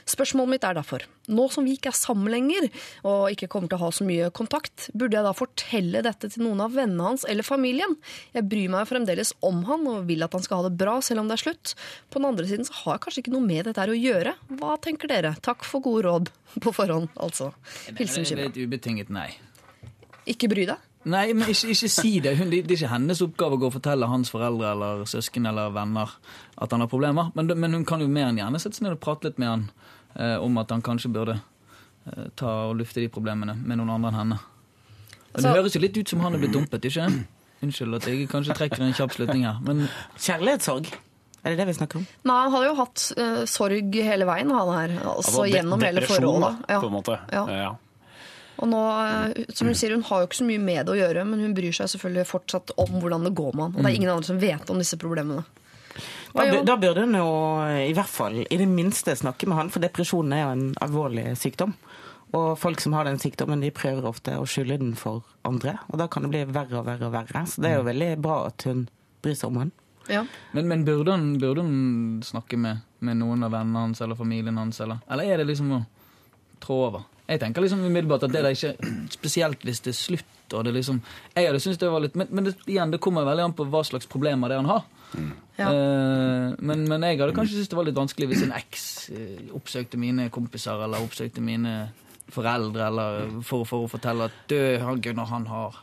Spørsmålet mitt er derfor, nå som vi ikke er sammen lenger, og ikke kommer til å ha så mye kontakt, burde jeg da fortelle dette til noen av vennene hans eller familien? Jeg bryr meg fremdeles om han og vil at han skal ha det bra selv om det er slutt. På den andre siden så har jeg kanskje ikke noe med dette her å gjøre. Hva tenker dere? Takk for gode råd på forhånd, altså. Hilsen Det er et ubetinget nei. Ikke bry deg. Nei, men ikke, ikke si det. Hun, det er ikke hennes oppgave å gå og fortelle hans foreldre eller søsken eller venner at han har problemer. Men, men hun kan jo mer enn gjerne sette seg ned og prate litt med han eh, om at han kanskje burde eh, ta og lufte de problemene med noen andre enn henne. Men det høres jo litt ut som han er blitt dumpet, ikke? Unnskyld at jeg kanskje trekker en kjapp slutning her, men Kjærlighetssorg. Er det det vi snakker om? Nei, han har jo hatt uh, sorg hele veien, han her. Altså, Altså, gjennom hele depresjon, forholdet. Da, på en måte. Ja. Ja. Og nå, eh, som hun sier, hun har jo ikke så mye med det å gjøre, men hun bryr seg selvfølgelig fortsatt om hvordan det går med han. Og det er ingen andre som vet om disse problemene. Da, da burde hun jo i hvert fall i det minste snakke med han, for depresjon er jo en alvorlig sykdom. Og folk som har den sykdommen, de prøver ofte å skylde den for andre. Og da kan det bli verre og verre og verre. Så det er jo veldig bra at hun bryr seg om han. Ja. Men, men burde, hun, burde hun snakke med, med noen av vennene hans eller familien hans, eller, eller er det liksom å trå over? Jeg tenker liksom umiddelbart at det er ikke Spesielt hvis det er slutt og det liksom Jeg hadde syntes det var litt Men, men det, igjen, det kommer veldig an på hva slags problemer det er han har. Ja. Eh, men, men jeg hadde kanskje syntes det var litt vanskelig hvis en eks eh, oppsøkte mine kompiser eller oppsøkte mine foreldre eller for, for å fortelle at 'død, han Gunnar, han har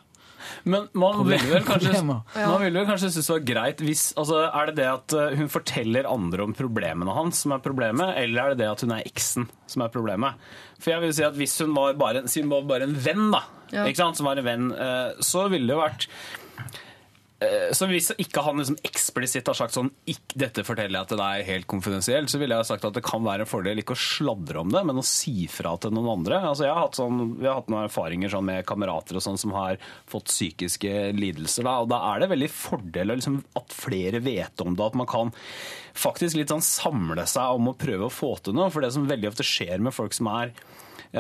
Men man vil ville vel kanskje, man ville vel kanskje synes det var greit hvis altså, Er det det at uh, hun forteller andre om problemene hans som er problemet, eller er det det at hun er eksen som er problemet? For jeg vil si at Hvis hun var bare, en- hun var bare en venn, da, Ja. ikke sant, som var en venn, uh, så ville det jo vært eh, så hvis ikke han liksom eksplisitt har sagt sånn ikke, 'Dette forteller jeg til deg helt konfidensielt', så ville jeg sagt at det kan være en fordel ikke å sladre om det, men å si fra til noen andre. Altså jeg har hatt sånn, Vi har hatt noen erfaringer sånn med kamerater og sånn som har fått psykiske lidelser. Da, og da er det veldig fordel liksom, at flere vet om det. At man kan faktisk litt sånn samle seg om å prøve å få til noe. For det som veldig ofte skjer med folk som er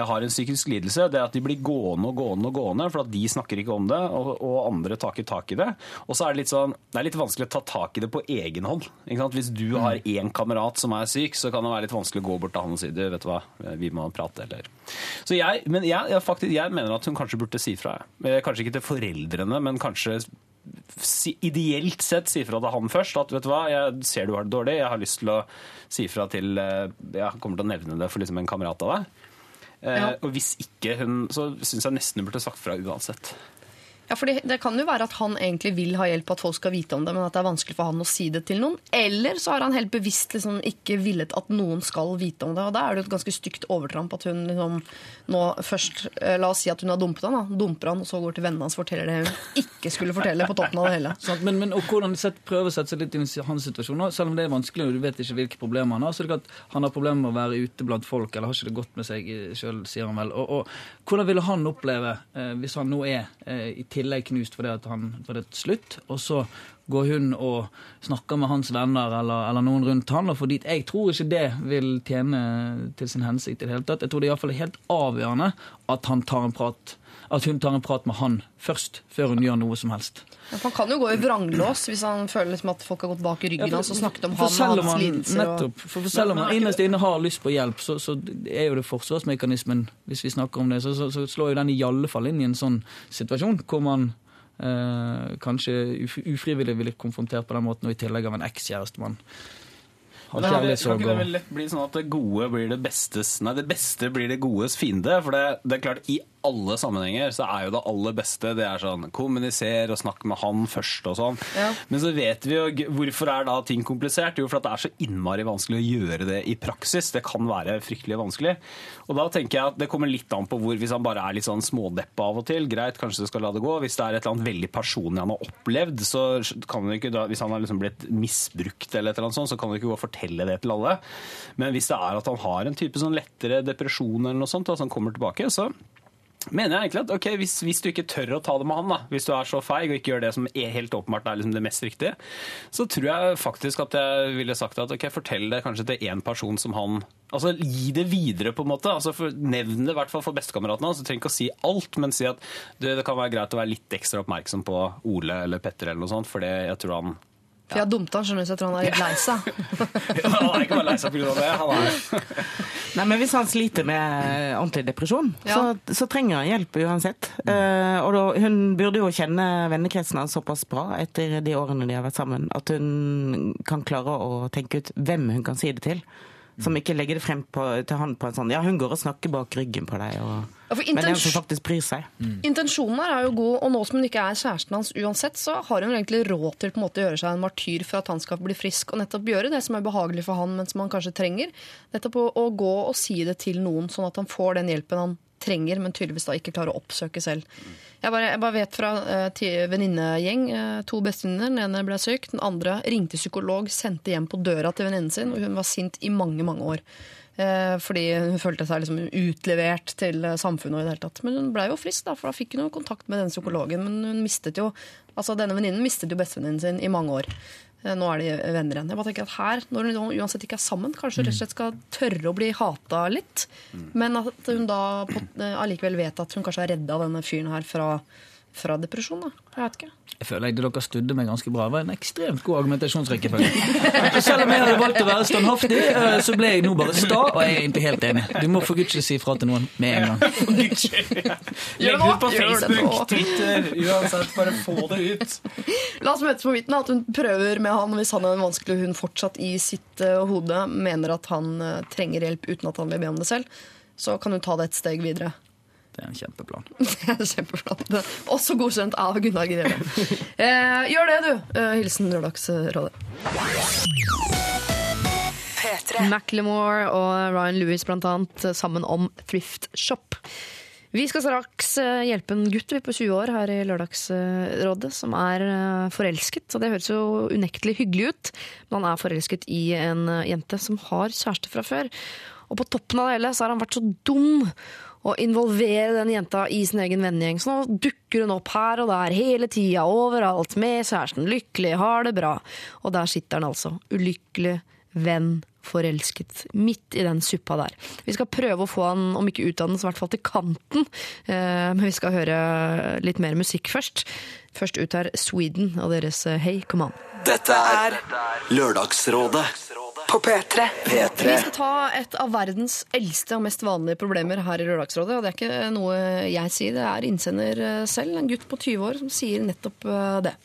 har en psykisk lidelse, det er at de blir gående og gående og gående, for at de snakker ikke om det, og, og andre tar ikke tak i det. Og så er det litt sånn, det er litt vanskelig å ta tak i det på egen hånd. Ikke sant? Hvis du har én kamerat som er syk, så kan det være litt vanskelig å gå bort til han og si du, vet du hva, vi må prate, eller Så jeg, men jeg, jeg, faktisk, jeg mener at hun kanskje burde si fra. Eh, Kanskje ikke til foreldrene, men kanskje ideelt sett si fra til han først. At vet du hva, jeg ser du har det dårlig, jeg har lyst til å si fra til eh, Jeg kommer til å nevne det for liksom en kamerat av deg. Eh, Ja. Og hvis ikke hun, så syns jeg nesten hun burde sagt fra uansett. Ja, for det, kan jo være at han egentlig vil ha hjelp, at folk skal vite om det, men at det er vanskelig for han å si det til noen. Eller så har han helt bevisst liksom ikke villet at noen skal vite om det. Og da er det jo et ganske stygt overtramp at hun liksom nå først eh, La oss si at hun har dumpet han, da. Dumper han, og så går til vennene hans og forteller det hun ikke skulle fortelle på toppen av det hele. Sånn, men, men og hvordan sett, prøve å sette seg litt inn i hans situasjon, nå, selv om det er vanskelig og du vet ikke hvilke problemer han har, så det ikke at han har problemer med å være ute blant folk, eller har ikke det godt med seg sjøl, sier han vel. Og, og hvordan ville han oppleve, eh, hvis han nå er eh, i tillegg knust fordi at han fordi det slutt, og så går hun og snakker med hans venner eller, eller noen rundt han og får dit. Jeg tror ikke det vil tjene til sin hensikt i det hele tatt. Jeg tror det i hvert fall er helt avgjørende at han tar en prat at hun tar en prat med han først, før hun gjør noe som helst. Ja, for han kan jo gå i vranglås hvis han føler liksom at folk har gått bak i ryggen hans og snakket om For han selv og hans han- lidelser. Nettopp. For, for selv om han innerst inne har lyst på hjelp, så, så er jo det forsvarsmekanismen, hvis vi snakker om det, så, så, så slår jo den i alle fall inn i en sånn situasjon hvor man eh, kanskje uf ufrivillig blir konfrontert på den måten, og i tillegg av en ekskjærestemann. Har Men kan ikke det vel lett bli sånn at det gode blir det bestes Nei, det beste blir det godes fiende? For det, det er klart, i alle sammenhenger så er jo det aller beste det er sånn kommuniser og snakk med han først og sånn. Ja. Men så vet vi jo hvorfor er da ting komplisert? Jo, for at det er så innmari vanskelig å gjøre det i praksis. Det kan være fryktelig vanskelig. Og da tenker jeg at det kommer litt an på hvor, hvis han bare er litt sånn smådeppa av og til, greit, kanskje du skal la det gå. Hvis det er et eller annet veldig personlig han har opplevd, så kan han ikke da, hvis han har liksom blitt misbrukt eller et eller annet sånt, så kan han ikke gå og fortelle det til alle. Men hvis det er at han har en type sånn lettere depresjon eller noe sånt, og så han kommer tilbake, så mener jeg egentlig at okay, hvis, hvis du ikke tør å ta det med han, da, hvis du er så feig og ikke gjør det som er helt åpenbart er liksom det mest riktige, så tror jeg faktisk at jeg ville sagt at ok, fortell det kanskje til én person som han Altså gi det videre, på en måte. altså Nevn det i hvert fall for bestekameratene. Altså, trenger ikke å si alt, men si at du, det kan være greit å være litt ekstra oppmerksom på Ole eller Petter eller noe sånt, for det, jeg tror han For jeg har dumpet han, skjønner du, så jeg tror han er litt lei seg. Han er ikke bare lei seg pga. det. Er Nei, men Hvis han sliter med ordentlig depresjon, Ja. så, så trenger han hjelp uansett. Uh, og da, Hun burde jo kjenne vennekretsen hans såpass bra etter de årene de har vært sammen, at hun kan klare å tenke ut hvem hun kan si det til. Som ikke legger det frem på, til han på en sånn Ja, hun går og snakker bak ryggen på deg. Og, Ja, for men en som faktisk bryr seg. Intensjonen her er jo god, og nå som hun ikke er kjæresten hans uansett, så har hun egentlig råd til på en måte å gjøre seg en martyr for at han skal bli frisk, og nettopp gjøre det som er behagelig for han, men som han kanskje trenger. Nettopp å, å gå og si det til noen, sånn at han får den hjelpen han trenger, men tydeligvis da ikke klarer å oppsøke selv. Jeg bare, jeg bare vet fra uh, venninnegjeng, Uh, to bestevenninner, den ene ble syk, den andre ringte psykolog, sendte hjem på døra til venninnen sin, og hun var sint i mange, mange år. Eh, fordi hun følte seg liksom utlevert til samfunnet. i det hele tatt. Men hun ble jo frisk, da, for da fikk hun jo kontakt med den psykologen. Men hun mistet jo, altså denne venninnen mistet jo bestevenninnen sin i mange år. Eh, Nå er de venner igjen. Jeg bare tenker at her, Når hun uansett ikke er sammen, kanskje hun rett og slett skal tørre å bli hata litt. Men at hun da eh, allikevel vet at hun kanskje er redda denne fyren her fra, fra depresjon. da. Jeg vet ikke. Jeg føler jeg dere studde meg ganske bra. Det var en ekstremt god argumentasjonsrekkefølge. Selv om jeg hadde valgt å være standhaftig, eh, så ble jeg nå bare sta, og jeg er egentlig helt enig. Du må for guds skyld si fra til noen med en gang. Legg det ut på Gjør det. Facebook, Twitter, uansett. Bare få det ut. La oss møtes på midten. At hun prøver med han hvis han er vanskelig og hun fortsatt i sitt eh, hode mener at han eh, trenger hjelp uten at han vil be om det selv. Så kan hun ta det et steg videre. Det er en kjempeplan. Er Også godkjent av Gunnar Greve. Eh, gjør det, du. Eh, hilsen Lørdagsrådet. P3. Macklemore og Ryan Lewis annet sammen om Thrift Shop. Vi skal straks eh, hjelpe en gutt vi på 20 år her i Lørdagsrådet som er eh, forelsket. Og det høres jo unektelig hyggelig ut, men han er forelsket i en jente som har kjæreste fra før. Og på toppen av det hele så har han vært så dum å involvere den jenta i sin egen vennegjeng. Så nå dukker hun opp her og der hele tida, overalt, med kjæresten, lykkelig, har det bra. Og der sitter han altså, ulykkelig, venn, forelsket, midt i den suppa der. Vi skal prøve å få han, om ikke utdannet, så i hvert fall til kanten. Eh, Men vi skal høre litt mer musikk først. Først ut er Sweden og deres eh, Hey, come on. Dette er Lørdagsrådet På P3. Vi P3. skal ta et av verdens eldste og mest vanlige problemer her i Lørdagsrådet. Og det er ikke noe jeg sier, det er innsender eh, selv, en gutt på 20 år, som sier nettopp eh, det.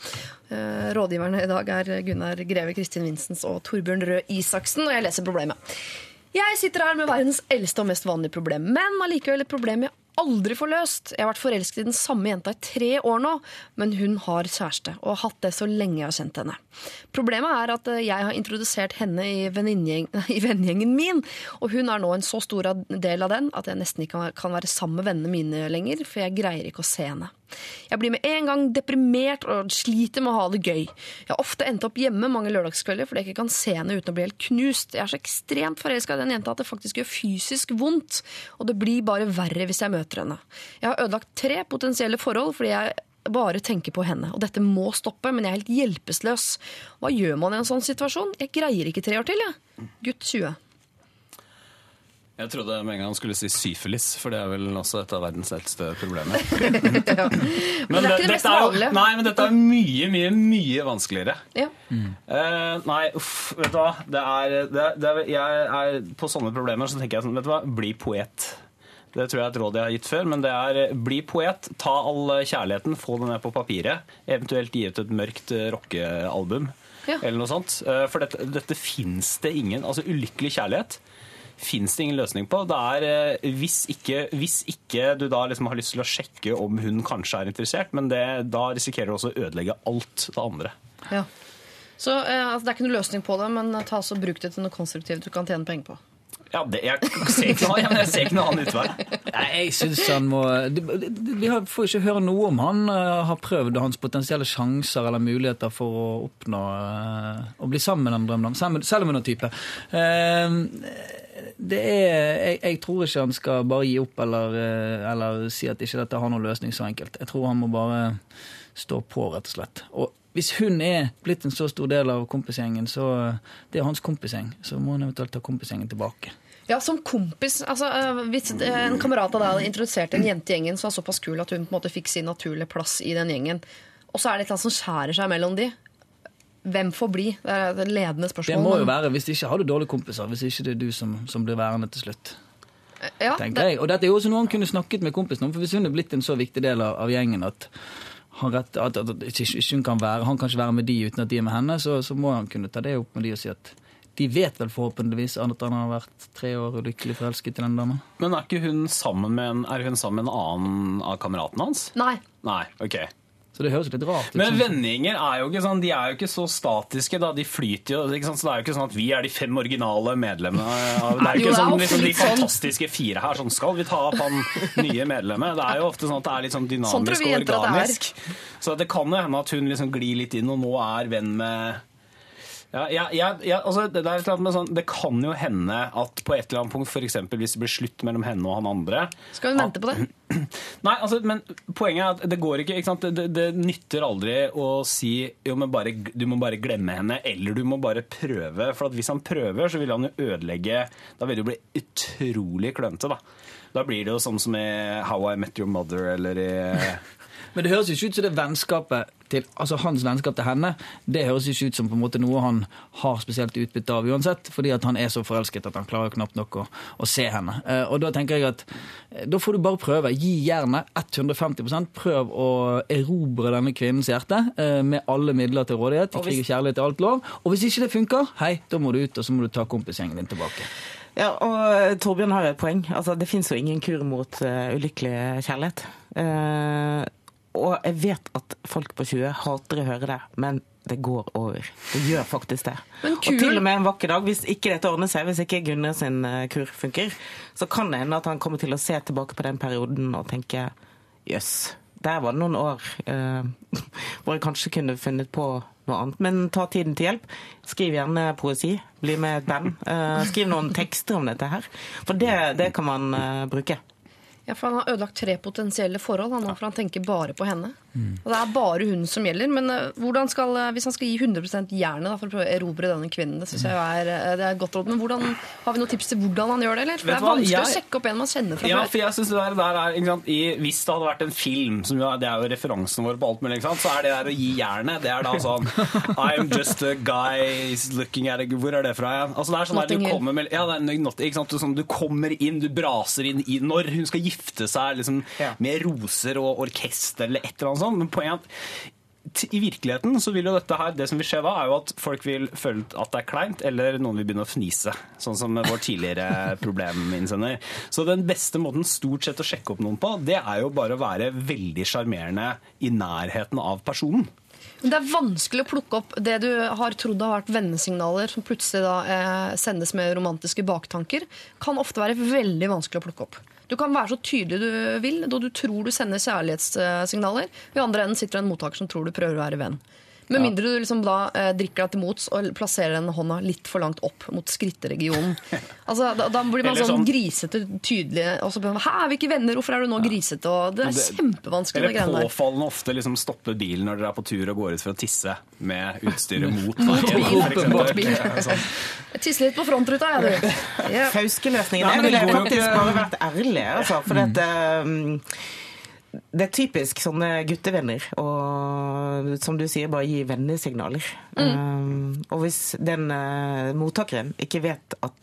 Eh, Rådgiverne i dag er Gunnar Greve, Kristin Vinsens og Torbjørn Røe Isaksen, og jeg leser problemet. Jeg sitter her med verdens eldste og mest vanlige problem, men allikevel et problem jeg aldri få løst. Jeg har vært forelsket i den samme jenta i tre år nå, men hun har kjæreste, og har hatt det så lenge jeg har kjent henne. Problemet er at eh, jeg har introdusert henne i vennegjengen min, og hun er nå en så stor del av den at jeg nesten ikke kan være sammen med vennene mine lenger, for jeg greier ikke å se henne. Jeg blir med en gang deprimert og sliter med å ha det gøy. Jeg har ofte endt opp hjemme mange lørdagskvelder fordi jeg ikke kan se henne uten å bli helt knust. Jeg er så ekstremt forelska i den jenta at det faktisk gjør fysisk vondt, og det blir bare verre hvis jeg møter henne. Jeg har ødelagt tre potensielle forhold fordi jeg bare tenker på henne, og dette må stoppe, men jeg er helt hjelpeløs. Hva gjør man i en sånn situasjon? Jeg greier ikke tre år til, jeg. Gutt 20. Jeg trodde med en gang han skulle si syfilis, for det er vel også et av verdens eldste problemer. Men det er ikke det mest dette er jo-. Nei, men dette er mye, mye, mye vanskeligere. Ja. Eh, nei, uff, vet du hva. Det er, det, er- det jeg er, på sånne problemer så tenker jeg sånn, vet du hva, bli poet. Det tror jeg er et råd jeg har gitt før, men det er eh, bli poet. Ta all eh, kjærligheten, få den ned på papiret. Eventuelt gi ut et mørkt rockealbum Ja. eller noe sånt. For dette, dette fins det ingen Altså ulykkelig kjærlighet fins det ingen løsning på. Det er, eh, hvis, ikke, hvis ikke du da liksom har lyst til å sjekke om hun kanskje er interessert, men det, da risikerer du også å ødelegge alt det andre. Ja. Så eh, altså, Det er ikke noe løsning på det, men ta så bruk det til noe konstruktivt du kan tjene penger på. Ja, det, jeg, ser ikke noe, jeg ser ikke noe annen utvei. Nei, jeg synes han må Vi får ikke høre noe om han eh, har prøvd hans potensielle sjanser eller muligheter for å oppnå eh, å bli sammen med den drømmen, selv om hun er type. Det er, jeg, jeg tror ikke han skal bare gi opp eller, eh, eller si at ikke dette har noen løsning så enkelt. Jeg tror han må bare stå på, rett og slett. Og hvis hun er blitt en så stor del av kompisgjengen, så det er hans kompisgjeng, så må han eventuelt ta kompisgjengen tilbake. Ja, som kompis. Altså, eh, hvis en kamerat av deg hadde introdusert en jente i gjengen som var såpass kul at hun på en måte fikk sin naturlige plass i den gjengen, og så er det et eller annet som skjærer seg mellom de, hvem får bli? Det er et ledende spørsmål. Det må jo være, Hvis ikke har du dårlige kompiser, hvis ikke det er du som, som blir værende til slutt. ja, jeg. Og dette er jo også noe han kunne snakket med kompisen om, for hvis hun er blitt en så viktig del av, av gjengen at, han, rett, at, at, at ikke, ikke hun kan være, han kan ikke være med de uten at de er med henne, så, så må han kunne ta det opp med de og si at de vet vel forhåpentligvis at han har vært tre år ulykkelig forelsket i den dama. Men er ikke hun sammen med en, er hun sammen med en annen av kameratene hans? Nei. Nei, ok. Så det høres litt rart ut. Men vendinger er jo ikke sånn, de er jo ikke så statiske. da, De flyter jo. ikke sant? Så Det er jo ikke sånn at vi er de fem originale medlemmene. av Det er Jo, ikke sånn, liksom, de sånn. fantastiske fire her. Sånn skal vi ta opp han nye medlemmet. Det er jo ofte sånn at det er litt sånn Sånn dynamisk sånn og organisk. det. Så det kan jo hende at hun liksom glir litt inn og nå er venn med ja, ja, ja, ja altså, det, det, sånn, det kan jo hende at på et eller annet punkt, f.eks. hvis det blir slutt mellom henne og han andre Skal hun vente på det? Nei, altså, men poenget er at det går ikke, ikke? Det, det, nytter aldri å si jo, men bare, du må bare glemme henne, eller du må bare prøve. For at hvis han prøver, så vil han jo ødelegge Da vil det jo bli utrolig klønete, da. Da blir det jo sånn som i How I Met Your Mother eller i Men det høres ikke ut som det vennskapet til, altså hans vennskap til henne, det høres ikke ut som på en måte noe han har spesielt utbytte av uansett, fordi at han er så forelsket at han klarer knapt nok å, å se henne. Eh, og da tenker jeg at eh, da får du bare prøve. Gi jernet 150 Prøv å erobre denne kvinnens hjerte eh, med alle midler til rådighet. Krig og kjærlighet til alt lov. Og hvis ikke det funker, hei, da må du ut, og så må du ta kompisgjengen din tilbake. Ja, og Torbjørn har jo et poeng. Altså, det fins jo ingen kur mot uh, ulykkelig kjærlighet. Uh, og jeg vet at folk på 20 hater å høre det, men det går over. Det gjør faktisk det. Og til og med en vakker dag, hvis ikke dette ordner seg, hvis ikke Gunnar sin uh, kur funker, så kan det hende at han kommer til å se tilbake på den perioden og tenke jøss, der var det noen år eh, hvor jeg kanskje kunne funnet på noe annet. Men ta tiden til hjelp. Skriv gjerne poesi. Bli med et band. Eh, skriv noen tekster om dette her. For det, det kan man eh, bruke. Ja, for Han har ødelagt tre potensielle forhold, han, for han tenker bare på henne. Og Det er bare hun som gjelder. Men eh, hvordan skal, eh, hvis han skal gi 100 jernet for å prøve å erobre denne kvinnen, det synes jeg er, eh, det er godt råd. Men hvordan, har vi noen tips til hvordan han gjør det? eller? For Det er vanskelig jeg, å sjekke opp en man kjenner fra Ja, før. for jeg synes det der, der er, sant, i, Hvis det hadde vært en film, som jo det er jo referansen vår på alt mulig, sant, så er det der å gi jernet Det er da sånn I'm just a guy looking at a Hvor er det fra igjen? Altså, det er sånn der, du kommer med, ja, det er not, sant, du, sånn, du kommer inn, du braser inn i Når hun skal gifte seg liksom, med roser og orkester eller et eller annet sånt. Men poenget er i virkeligheten så vil jo dette her, det som vil skje da, er jo at folk vil føle at det er kleint, eller noen vil begynne å fnise. Sånn som vår tidligere probleminnsender. Så den beste måten stort sett å sjekke opp noen på, det er jo bare å være veldig sjarmerende i nærheten av personen. Men det er vanskelig å plukke opp det du har trodd har vært vennesignaler, som plutselig da eh, sendes med romantiske baktanker, kan ofte være veldig vanskelig å plukke opp. Du kan være så tydelig du vil, da du tror du sender kjærlighetssignaler. I andre enden sitter det en mottaker som tror du prøver å være venn. Med mindre du liksom da eh, drikker deg til mots og plasserer den hånda litt for langt opp mot skritteregionen. Altså, da, da blir man Eller sånn sånn- grisete tydelig. Og så blir man, Hæ, er vi ikke venner? Hvorfor er du nå grisete? Og det er det- kjempevanskelig, det Eller greiene der. påfallende ofte liksom stoppe bilen når dere er på tur og går ut for å tisse med utstyret mot veien, bil. for eksempel. Mot bil. Sånn. Jeg tisser litt på frontruta, jeg, du. Ja. Fauskeløsningen. Jeg men det ville går jo faktisk ikke- bare vært ærlig, altså. For at, um, det er typisk sånne guttevenner, og som du sier, bare gi vennesignaler. Um, og hvis den uh, mottakeren ikke vet at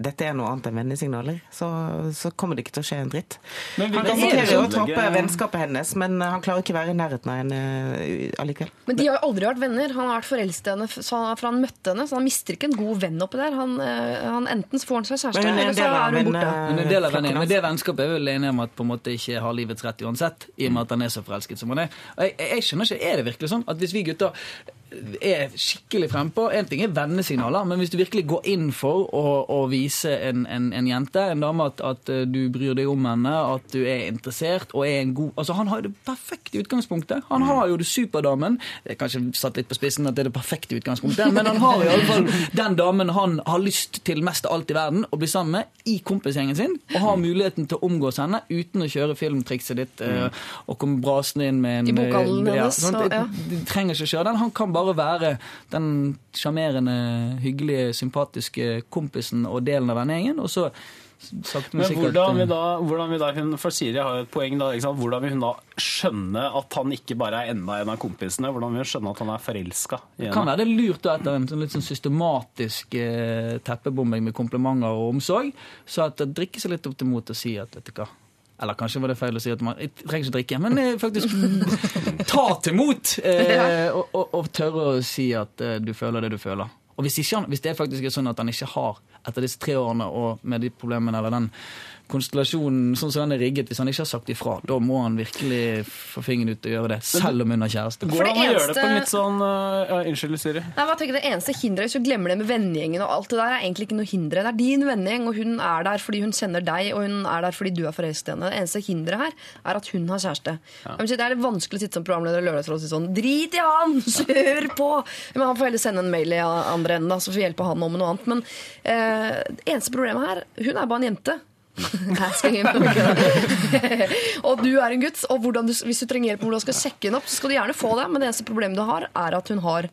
dette er noe annet enn vennesignaler, så, så kommer det ikke til å skje en dritt. Men Han kan risikerer jo å tape vennskapet hennes, men uh, han klarer ikke å være i nærheten av henne uh, allikevel. Men de har jo aldri vært venner. Han har vært forelsket i henne fra han møtte henne, så han mister ikke en god venn oppi der. Han, eh, han Enten så får han seg kjæreste, Men hun er en eller så er hun borte. Men en del av venner, men det vennskapet er vel enig om at på en måte ikke har livets rett uansett, i og med at han er så forelsket som han er. Jeg, jeg skjønner ikke, Er det virkelig sånn at hvis vi gutter er skikkelig frempå En ting er vennesignaler, men hvis du virkelig går inn for å, å vise en, en, en jente, en dame, at, at eh, du bryr deg om henne, at du er interessert og er en god Altså, Han har jo det perfekte utgangspunktet. Han har jo det superdamen. Det er kanskje satt litt på spissen at det er det perfekte utgangspunktet, men han har i alle fall den damen han har lyst til mest av alt i verden å bli sammen med i kompisgjengen sin, og har muligheten til å omgås henne uten å kjøre filmtrikset ditt eh, og komme brasende inn med en I bokhallen eh, hennes, sånn, ja. du trenger ikke å kjøre den. Han kan bare være den sjarmerende, hyggelige, sympatiske kompisen og delen av vennegjengen. Og så Sagt, men Men sikkert hvordan vil eh, da, hvordan vil da hun, for Siri har jo et poeng da? Hvordan vil hun da skjønne at han ikke bare er enda en av kompisene? Hvordan vil hun skjønne at han er forelska Det kan være det lurt da, etter en sånn litt sånn systematisk eh, teppebombing med komplimenter og omsorg, så at det drikker seg litt opp til mot å si at vet du hva eller kanskje var det feil å si at man jeg trenger ikke drikke, men eh, faktisk ta til mot eh, og, og, og tørre å si at eh, du føler det du føler. Og hvis, ikke, hvis det faktisk er sånn at han ikke har, etter disse tre årene og med de problemene eller den konstellasjonen sånn som den er rigget, hvis han ikke har sagt ifra, da må han virkelig få fingeren ut og gjøre det, selv om hun har kjæreste. Går det det an å gjøre det på en litt sånn uh, ja, Unnskyld, Siri. Nei, hva tenker Det eneste hinderet hvis du glemmer det med vennegjengen og alt det der, er egentlig ikke noe hinder. Det er din vennegjeng, og hun er der fordi hun kjenner deg, og hun er der fordi du er forelsket i henne. Det eneste hinderet her er at hun har kjæreste. Ja. si, det er litt vanskelig å sitte som programleder i Lørdagsrådet og si sånn Drit i han! Kjør på! Men han får heller sende en mail i andre enden, da, så får vi hjelpe han om med noe annet. Men uh, det eneste problemet her, hun er bare en jente. Og du er en gutt, og du, hvis du trenger hjelp med hvordan du skal sjekke henne opp, så skal du gjerne få det, men det eneste problemet du har, er at hun har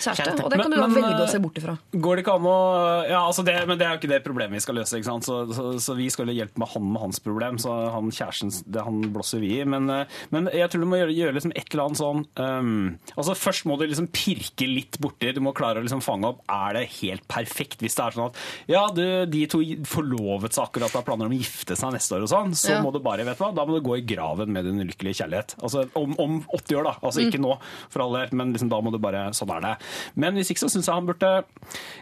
kjæreste. Og det kan Men- du da men, velge å eh, se bort ifra. Går det ikke an å ja, altså det, Men det er jo ikke det problemet vi skal løse. ikke sant? Så, så, så vi skal hjelpe med han med hans problem. Så han kjæresten det han blåser vi i. Men, eh, men jeg tror du må gjøre, gjøre liksom et eller annet sånn um, altså Først må du liksom pirke litt borti. Du må klare å liksom fange opp er det helt perfekt. Hvis det er sånn at ja, du, de to forlovet seg akkurat og har planer om å gifte seg neste år, og sånn, så Ja. må du bare vet du hva, da må du gå i graven med din ulykkelige kjærlighet. Altså Om, om 80 år, da. Altså Mm. ikke nå, for all del, men liksom, da må du bare Sånn er det. Det. Men hvis ikke så syns jeg han burde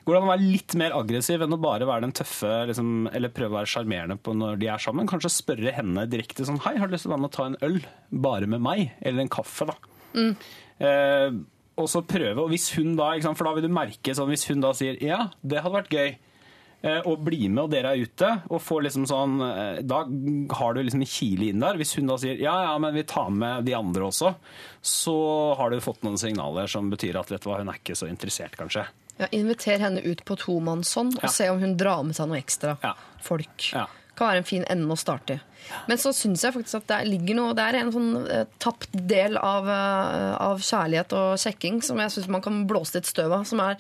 Går det an å være litt mer aggressiv enn å bare være den tøffe, liksom, eller prøve å være sjarmerende på når de er sammen? Kanskje spørre henne direkte sånn Hei, har du lyst til å være med og ta en øl? Bare med meg? Eller en kaffe, da. Eh, og så prøve, og hvis hun da, for da vil du merke sånn, hvis hun da sier ja, det hadde vært gøy, og bli med og dere er ute, og får liksom sånn, eh, da har du liksom en kile inn der. Hvis hun da sier ja, ja, men vi tar med de andre også, så har du fått noen signaler som betyr at vet du hva, hun er ikke så interessert, kanskje. Ja, inviter henne ut på tomannshånd og Ja. se om hun drar med seg noe ekstra Ja. folk. Ja. Kan være en fin ende å starte i. Men så syns jeg faktisk at det ligger noe Det er en sånn eh, tapt del av, eh, av kjærlighet og sjekking som jeg syns man kan blåse litt støv av. Som er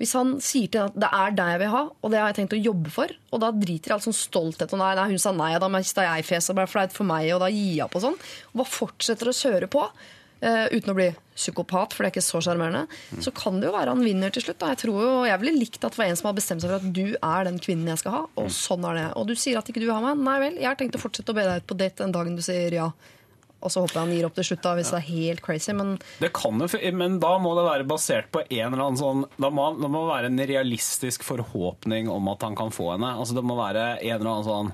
hvis han sier til henne at det er deg jeg vil ha, og det har jeg tenkt å jobbe for, og da driter i all sånn stolthet og nei, nei, hun sa nei, og da mista jeg fjeset, og ble flaut for meg, og da gir jeg opp og sånn, og bare fortsetter å kjøre på, uh, uten å bli psykopat, for det er ikke så sjarmerende, så kan det jo være han vinner til slutt. Da. Jeg tror jo, jeg ville likt at det var en som har bestemt seg for at du er den kvinnen jeg skal ha, og sånn er det. Og du sier at ikke du har meg. Nei vel, jeg har tenkt å fortsette å be deg ut på date den dagen du sier ja. Og så håper jeg han gir opp til slutt da, hvis det er helt crazy, men Det kan jo, men da må det være basert på en eller annen sånn Da må det må være en realistisk forhåpning om at han kan få henne. Altså Det må være en eller annen sånn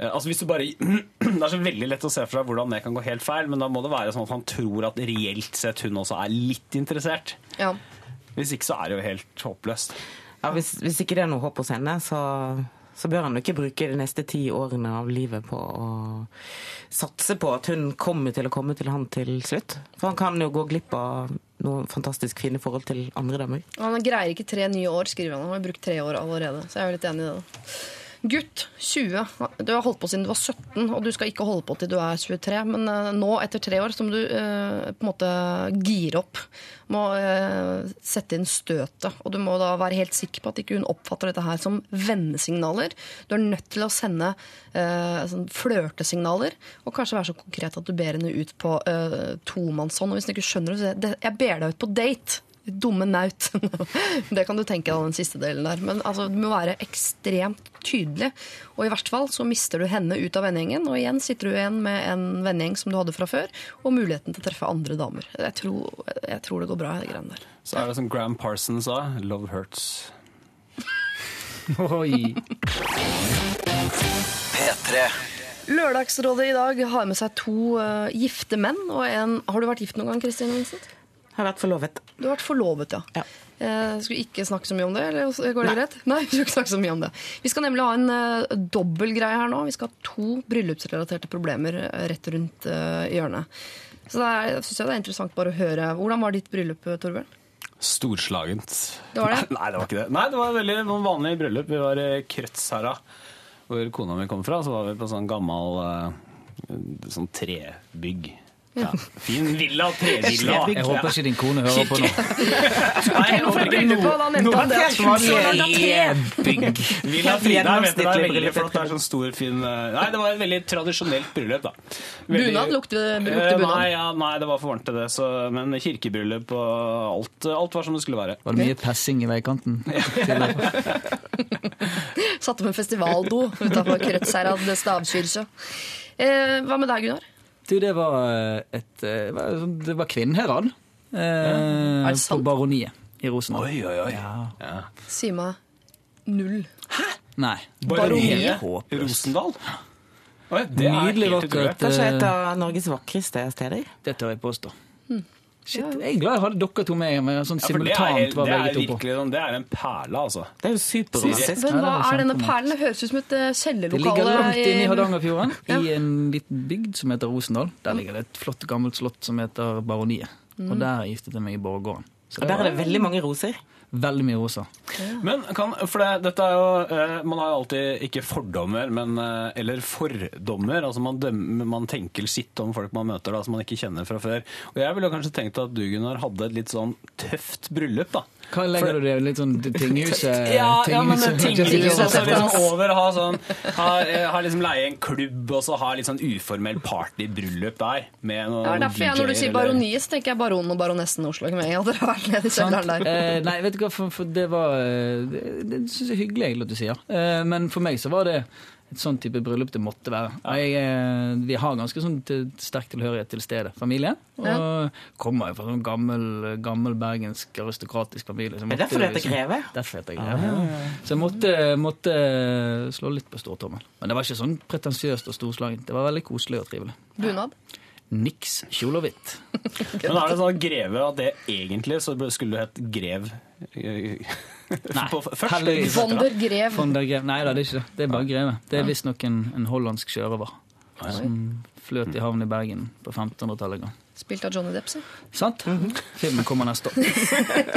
eh, Altså hvis du bare Det er så veldig lett å se for deg hvordan det kan gå helt feil, men da må det være sånn at han tror at reelt sett hun også er litt interessert. ja. Hvis ikke så er det jo helt håpløst. Ja, hvis, hvis ikke det er noe håp hos henne, så, så bør han jo ikke bruke de neste ti årene av livet på å satse på at hun kommer til å komme til han til slutt. For han kan jo gå glipp av noen fantastisk fine forhold til andre damer. Han greier ikke tre nye år, skriver han. Han har brukt tre år allerede. Så jeg er jo litt enig i det. Gutt, 20. Du har holdt på siden du var 17, og du skal ikke holde på til du er 23. Men eh, nå, etter tre år, så må du eh, på en måte gire opp. Må eh, sette inn støtet. Og du må da være helt sikker på at ikke hun oppfatter dette her som vennesignaler. Du er nødt til å sende eh, sånn flørtesignaler, og kanskje være så konkret at du ber henne ut på eh, tomannshånd. Og hvis hun ikke skjønner det, så sier jeg, jeg ber deg ut på date. Dumme naut. det kan du tenke deg den siste delen der. Men altså, du må være ekstremt tydelig. Og i hvert fall så mister du henne ut av vennegjengen, og igjen sitter du igjen med en vennegjeng som du hadde fra før, og muligheten til å treffe andre damer. Jeg tror, jeg tror det går bra, de greiene der. Så er det som Graham Parsons sa, 'love hurts'. Oi. P3. Lørdagsrådet i dag har med seg to uh, gifte menn og en Har du vært gift noen gang, Kristin Vincent? Har vært forlovet. Du har vært forlovet, ja. Ja. Eh, skal vi ikke snakke så mye om det, eller går det greit? Nei, vi skal ikke snakke så mye om det. Vi skal nemlig ha en uh, dobbeltgreie her nå. Vi skal ha to bryllupsrelaterte problemer eh, rett rundt uh, hjørnet. Så det er, synes jeg det er interessant bare å høre. Hvordan var ditt bryllup, Torbjørn? Storslagent. Det var det? Nei, det var ikke det. Nei, det var veldig vanlig bryllup. Vi var i Krødsherra, hvor kona mi kom fra. Så var vi på sånn gammel sånn trebygg. Ja. Fin villa, trevilla. Jeg håper ikke din kone hører på nå. Trebygg. Villa Frida vet du, det er veldig flott. Det er sånn stor, fin eh, Nei, det var et veldig tradisjonelt bryllup, da. Veldig- Bunad? Lukter, Eh, bunad? Nei, ja, nei, det var for varmt til det. Så, men kirkebryllup og alt, alt var som det skulle være. Var det mye passing i veikanten? Satt opp en festivaldo utafor Krødsherad stavkirke. Eh, hva med deg, Gunnar? Du, det var et eh, Det var Kvinnherad. eh, ja. på? Baroniet i Rosendal. Oi, oi, oi. Ja. Ja. Sima null. Nei. Baroniet? i. Rosendal? Oi, det er Nydelig helt vakkert. Kanskje et eh, av Norges vakreste steder. Det tør jeg påstå. Shit, jeg er glad jeg hadde dere to med. Sånn Ja, for det er, simultant var det er begge to på. virkelig sånn, det er en perle, altså. Det er jo superromantisk. Men hva er denne perlen? Det høres ut som et eh, Det ligger kjellerlokale. langt inne i Hardangerfjorden, Ja. i en liten bygd som heter Rosendal. Der ligger det et flott gammelt slott som heter Baroniet. Og der giftet jeg meg i borggården. Så Og det der er det veldig mange roser. Veldig mye rosa. Men kan, for det, dette er jo eh, Man har jo alltid ikke fordommer, men eh, Eller fordommer. Altså man, dømmer, man tenker sitt om folk man møter da, som man ikke kjenner fra før. Og jeg ville kanskje tenkt at du, Gunnar, hadde et litt sånn tøft bryllup, da. Hva legger du det Litt sånn tinghuset? Ja, ja men tinghuset- tinghuset Jessica også Alba. liksom over ha sånn Har, eh, har liksom leie en klubb og så ha litt sånn uformell partybryllup der. Med noen Ja, derfor jeg, Når du sier baroniet, så tenker jeg baronen og baronessen Oslo. At dere har vært nede i kjelleren der. Eh, nei, vet du hva, for, for det var eh, Det, det syns jeg er hyggelig egentlig at du sier. Eh, men for meg så var det et sånn type bryllup det måtte være. Jeg, eh, vi har ganske sånn til, sterk tilhørighet til stedet, familien. Og kommer jo fra en gammel, gammel bergensk aristokratisk familie. så måtte, Er det derfor det heter liksom- greve? Derfor heter det greve. Så jeg måtte, måtte slå litt på stortommel. Men det var ikke sånn pretensiøst og storslagent. Det var veldig koselig og trivelig. Bunad. Niks kjole og hvitt. Men er det sånn greve at det egentlig så skulle du hett grev først? heldigvis. Von der Grev. Von der Grev. Nei da, det er ikke det. Det er bare greve. Det er visstnok en, en hollandsk sjørøver som fløt i havn i Bergen på 1500-tallet gang. Spilt av Johnny Depp, si. Sant? Filmen kommer neste år.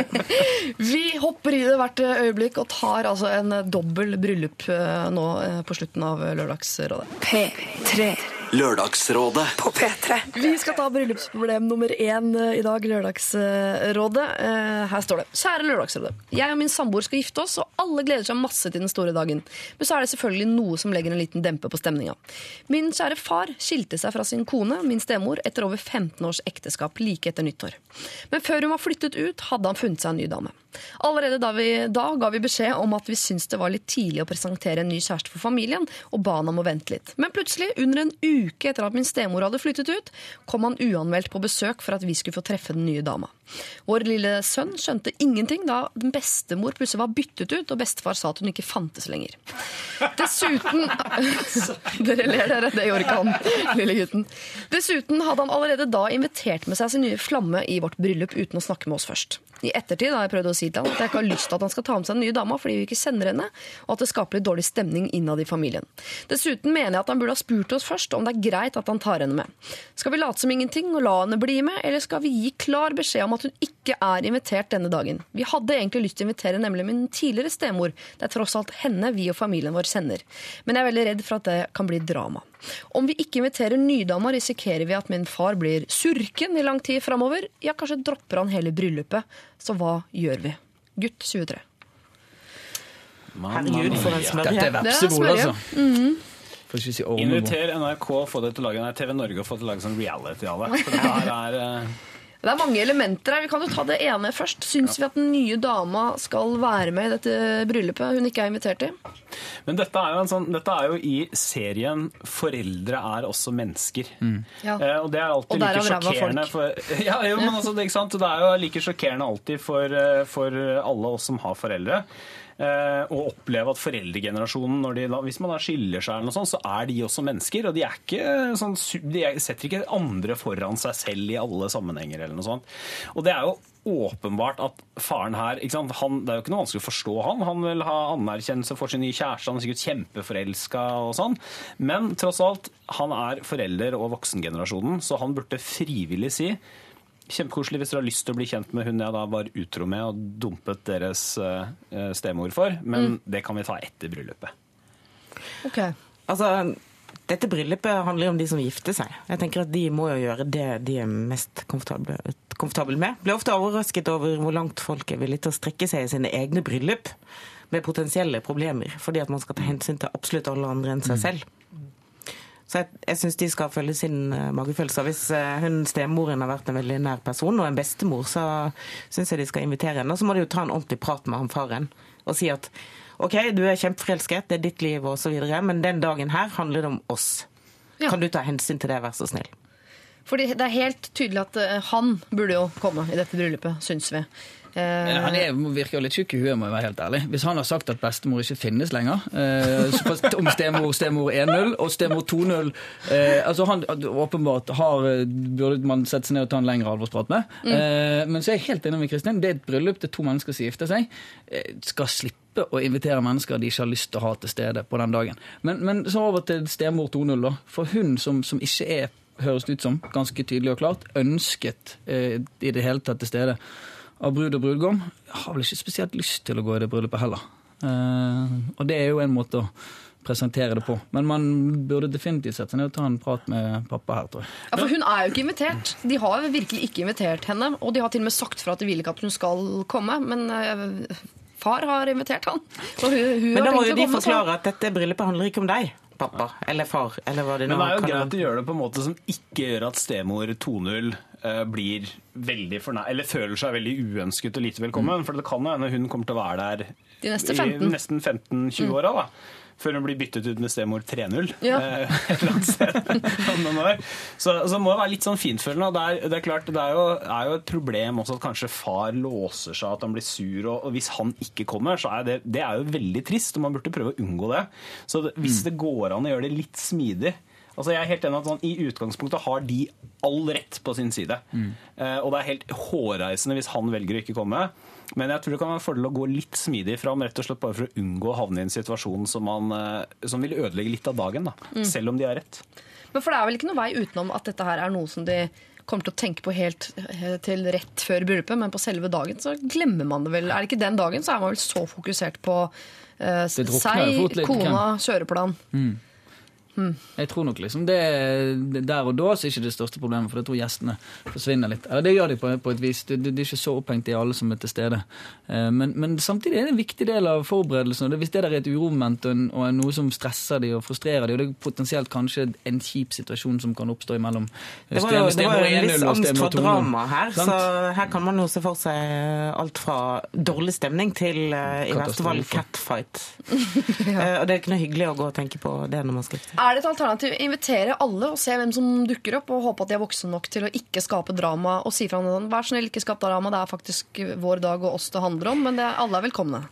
Vi hopper i det hvert øyeblikk og tar altså en dobbel bryllup eh, nå eh, på slutten av Lørdagsrådet. P3 Lørdagsrådet. på P3. Vi skal ta bryllupsproblem nummer én eh, i dag, Lørdagsrådet. Eh, Her står det. Kjære Lørdagsrådet. Jeg og min samboer skal gifte oss, og alle gleder seg masse til den store dagen. Men så er det selvfølgelig noe som legger en liten dempe på stemninga. Min kjære far skilte seg fra sin kone, min stemor, etter over 15 års ekteskap like etter nyttår. Men før hun var flyttet ut, hadde han funnet seg en ny dame. Allerede da, vi, da ga vi beskjed om at vi syntes det var litt tidlig å presentere en ny kjæreste for familien, og ba han om å vente litt. Men plutselig, under en uke etter at min stemor hadde flyttet ut, kom han uanmeldt på besøk for at vi skulle få treffe den nye dama. Vår lille sønn skjønte ingenting da den bestemor plutselig var byttet ut, og bestefar sa at hun ikke fantes lenger. Dessuten Dere ler, dere. Det gjorde ikke han, lille gutten. Dessuten hadde han allerede da invitert med seg sin nye flamme i vårt bryllup uten å snakke med oss først. I ettertid har jeg prøvd å si til han at jeg ikke har lyst til at han skal ta med seg den nye dama fordi vi ikke kjenner henne, og at det skaper litt dårlig stemning innad i familien. Dessuten mener jeg at han burde ha spurt oss først om det er greit at han tar henne med. Skal vi late som ingenting og la henne bli med, eller skal vi gi klar beskjed om at hun ikke er invitert denne dagen? Vi hadde egentlig lyst til å invitere nemlig min tidligere stemor. Det er tross alt henne vi og familien vår kjenner. Men jeg er veldig redd for at det kan bli drama. Om vi ikke inviterer nydama, risikerer vi at min far blir surken i lang tid framover. Ja, kanskje dropper han hele bryllupet. Så hva gjør vi? Gutt 23. Herregud, for en Dette smørje. er Det er vepsebol, altså. Mm -hmm. Inviter NRK få det til å lage, nei, TV Norge og få det til å lage sånn reality av det. For det her er eh, Det er mange elementer her. Vi kan jo ta det ene først. Syns vi at den nye dama skal være med i dette bryllupet hun ikke er invitert til? Men dette er, jo en sånn, dette er jo i serien 'Foreldre er også mennesker'. Ja. Eh, og det er alltid like sjokkerende for ja, jo, men altså, det, ikke sant? det er jo like sjokkerende alltid for, eh, for alle oss som har foreldre. Eh, Å oppleve at foreldregenerasjonen, de, hvis man da skiller seg, eller noe sånt, så er de også mennesker. Og de, ikke sånn, de er- setter ikke andre foran seg selv i alle sammenhenger. eller noe sånt. Og det er jo åpenbart at faren her? Han, Det er jo ikke noe vanskelig å forstå han. Han vil ha anerkjennelse for sin nye kjæreste, han er sikkert kjempeforelska og sånn. Men tross alt, han er forelder og voksengenerasjonen, så han burde frivillig si Kjempekoselig hvis dere har lyst til å bli kjent med hun jeg da var utro med og dumpet deres uh, stemor for, men det kan vi ta etter bryllupet. Ok. Altså, dette bryllupet handler jo om de som gifter seg. Jeg tenker at De må jo gjøre det de er mest komfortable, komfortable med. Blir ofte overrasket over hvor langt folk er villige til å strekke seg i sine egne bryllup med potensielle problemer, fordi at man skal ta hensyn til absolutt alle andre enn seg selv. Så jeg, jeg syns de skal følge sin uh, magefølelse. Hvis eh, hun stemoren har vært en veldig nær person, og en bestemor, så syns jeg de skal invitere henne. Og så må de jo ta en ordentlig prat med han faren og si at OK, du er kjempeforelsket, det er ditt liv osv., men den dagen her handler det om oss. Ja. Kan du ta hensyn til det, vær så snill? Fordi det er helt tydelig at eh, han burde jo komme i dette bryllupet, syns vi. Eh, Men han er, virker jo litt tjukk i huet, må jeg være helt ærlig. Hvis han har sagt at bestemor ikke finnes lenger, eh, så om stemor, stemor 1-0 og stemor 2-0 eh, altså han Åpenbart har, eh, burde man sette seg ned og ta en lengre alvorsprat med. Eh, men så er jeg helt enig med Kristin. Det er et bryllup, det er to mennesker som gifter seg. Skal slippe å invitere mennesker de ikke har lyst til å ha til stede på den dagen. Men, men så over til stemor 2-0, da. For hun som, som ikke er høres det ut som, ganske tydelig og klart, ønsket eh, i det hele tatt til stede av brud og brudgom, har vel ikke spesielt lyst til å gå i det bryllupet heller. Eh, og det er jo en måte å presentere det på. Men man burde definitivt sette seg ned og ta en prat med pappa her, tror jeg. Ja, for Hun er jo ikke invitert. De har virkelig ikke invitert henne. Og de har til og med sagt fra at de vil ikke at hun skal komme. Men eh, far har invitert han. Og hun, hun Men da må jo de forklare at dette bryllupet handler ikke om deg, pappa. Eller far. Eller hva det nå Men det er jo greit å gjøre det på en måte som ikke gjør at stemor 2-0 eh, blir veldig fornær... Eller føler seg veldig uønsket og lite velkommen. For det kan jo hende hun kommer til å være der De neste i nesten 15-20 åra. da. Før hun blir byttet ut med stemor 3-0. Ja. eh, et eller annet sted om. Så, må det være litt sånn fintfølende. og Det er, det er klart, det er jo, er jo et problem også at kanskje far låser seg, at han blir sur. Og, og hvis han ikke kommer, så er det, det er jo veldig trist, og man burde prøve å unngå det. Så det, hvis det går an å gjøre det litt smidig Altså jeg er helt enig at sånn, I utgangspunktet har de all rett på sin side. Eh, og det er helt hårreisende hvis han velger å ikke komme. Men jeg tror det kan være en fordel å gå litt smidig fram, rett og slett bare for å unngå å havne i en situasjon som, man, eh, som vil ødelegge litt av dagen. Da, Selv om de har rett. Men for det er vel ikke noe vei utenom at dette her er noe som de kommer til å tenke på helt eh, til rett før bryllupet, men på selve dagen så glemmer man det vel. Er det ikke den dagen, så er man vel så fokusert på eh, jo seg, kona, kjøreplan. kona, kjøreplan. Jeg tror nok liksom det, det Der og da så er ikke det største problemet, for jeg tror gjestene forsvinner litt. Eller det gjør de på, på et vis. De, de, de er ikke så opphengt i alle som er til stede. Eh, Men, men samtidig er det en viktig del av forberedelsen. og det- Hvis det der er et uromoment og, en- og er noe som stresser de og frustrerer de, og det er potensielt kanskje en kjip situasjon som kan oppstå imellom Det var jo, det var jo en viss angst for drama her, Sant? så her kan man jo se for seg alt fra dårlig stemning til uh, i verste fall catfight. catfight. uh, Og det er ikke noe hyggelig å gå og tenke på det når man skal seg. Er det et alternativ? Invitere alle og se hvem som dukker opp, og håpe at de er voksne nok til å ikke skape drama, og si fra om det. Vær snill, ikke skap drama, det er faktisk vår dag og oss det handler om, men er, alle er velkomne.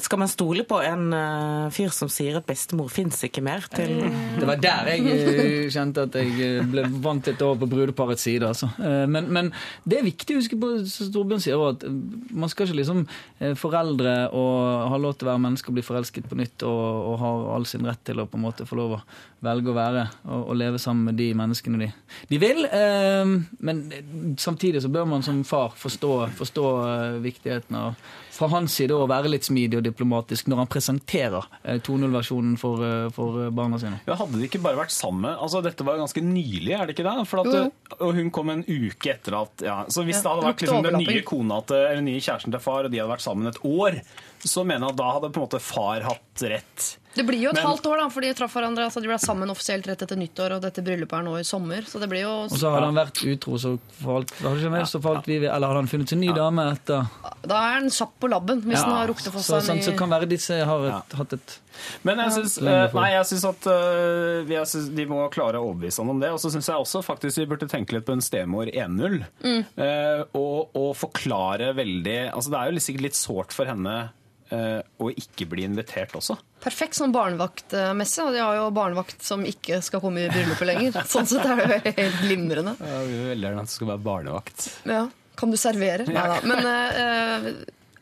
Skal man stole på en uh, fyr som sier at bestemor fins ikke mer? Til Det var der jeg eh, kjente at jeg eh, ble vant litt over på brudeparets side. Altså. Men, men det er viktig å huske på, som Torbjørn sier, at man skal ikke liksom foreldre og ha lov til å være menneske og bli forelsket på nytt og, og har all sin rett til å på en måte få lov å velge å være og, og leve sammen med de menneskene de, de vil. Men samtidig så bør man som far forstå, forstå viktigheten av fra hans side å være litt smidig og diplomatisk når han presenterer eh, 2.0-versjonen for, eh, for barna sine. Ja, hadde de ikke bare vært sammen altså Dette var ganske nylig, er det ikke det? For at. Og hun kom en uke etter at ja, Så hvis Ja, det hadde vært liksom, den nye kona til, eller nye kjæresten til far, og de hadde vært sammen et år, så mener jeg at da hadde på en måte far hatt rett. Det blir jo et Men- halvt år, da, for de traff hverandre. Altså, de ble sammen offisielt rett etter nyttår, og dette bryllupet er nå i sommer. Så det blir jo Og så hadde han vært utro, så falt, med, så falt vi, eller hadde han funnet sin en ny dame etter Da er han kjapp på labben, hvis han har rukket å få seg en ny så kan være disse har et, hatt et Men jeg syns, eh, nei, jeg syns at jeg syns de må klare å overbevise han om det. Og så syns jeg også faktisk vi burde tenke litt på en stemor 1-0. eh, og, og forklare veldig altså Det er jo sikkert litt sårt for henne å ikke bli invitert også. perfekt sånn barnevaktmesse. Og de har jo barnevakt som ikke skal komme i bryllupet lenger. Sånn sett er det jo helt glimrende. Jeg vil veldig gjerne at det skal være barnevakt. Ja. Kan du servere? Nei da. Men uh,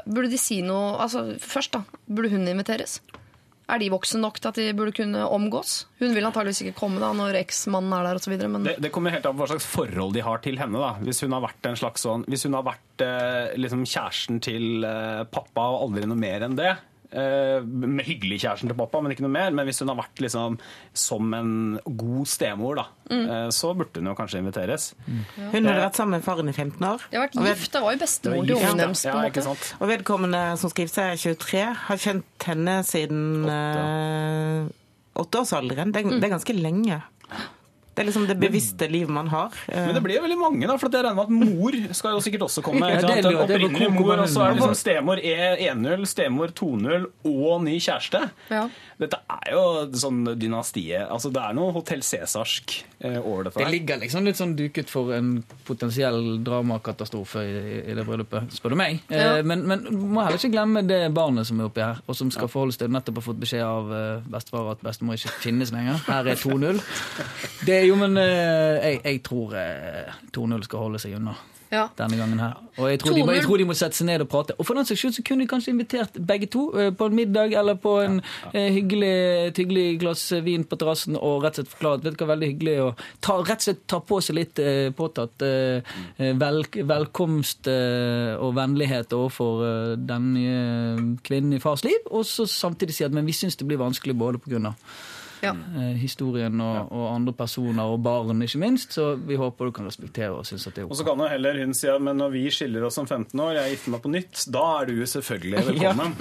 burde de si noe altså, Først, da. Burde hun inviteres? Er de voksne nok til at de burde kunne omgås? Hun vil antageligvis ikke komme da når eksmannen er der osv. Men Det, det kommer helt an på hva slags forhold de har til henne. da. Hvis hun har vært en slags sånn, hvis hun har vært eh, liksom kjæresten til eh, pappa og aldri noe mer enn det, med hyggelig kjæresten til pappa, men ikke noe mer, men hvis hun har vært liksom som en god stemor, da, mm. så burde hun jo kanskje inviteres. Hun hadde vært sammen med faren i 15 år. de har vært gift. Det var jo bestemor til ungen ja. deres. Ja, sant? Og vedkommende som skriver seg er 23, har kjent henne siden eh, åtteårsalderen. Det, er- det er ganske lenge. Det er liksom det bevisste livet man har. Men det blir jo veldig mange, da, for jeg regner med at mor skal jo sikkert også komme. Ja, det er er Coco mor, og så er det liksom stemor E1-0, stemor 2-0 og ny kjæreste. Ja. Dette er jo sånn dynastiet. Altså, det er noe Hotell Cæsarsk eh, over dette Det ligger liksom litt sånn duket for en potensiell dramakatastrofe i, i det bryllupet, spør du meg. Ja. Eh, men, men må heller ikke glemme det barnet som er oppi her, og som skal forholde seg til nettopp har fått beskjed av eh, bestefar at bestemor ikke finnes lenger. Her er 2-0. Det er jo, men eh, jeg, jeg tror eh, 2-0 skal holde seg unna. Ja. Denne gangen her. Og jeg tror, de jeg tror de må sette seg ned og prate. Og for den saks skyld så kunne de kanskje invitert begge to eh, på en middag eller på en eh, hyggelig, et hyggelig glass vin på terrassen og rett og slett forklare at vet du hva, veldig hyggelig å ta, rett og slett ta på seg litt eh, påtatt eh, eh, vel, velkomst eh, og vennlighet overfor eh, den nye kvinnen i fars liv, og så samtidig si at men vi syns det blir vanskelig både pga. Ja. Eh, historien og, og andre personer og barn, ikke minst. Så vi håper du kan respektere og synes at det er ok. Og så kan jo heller hun si at men når vi skiller oss om 15 år, jeg gifter meg på nytt, da er du selvfølgelig velkommen.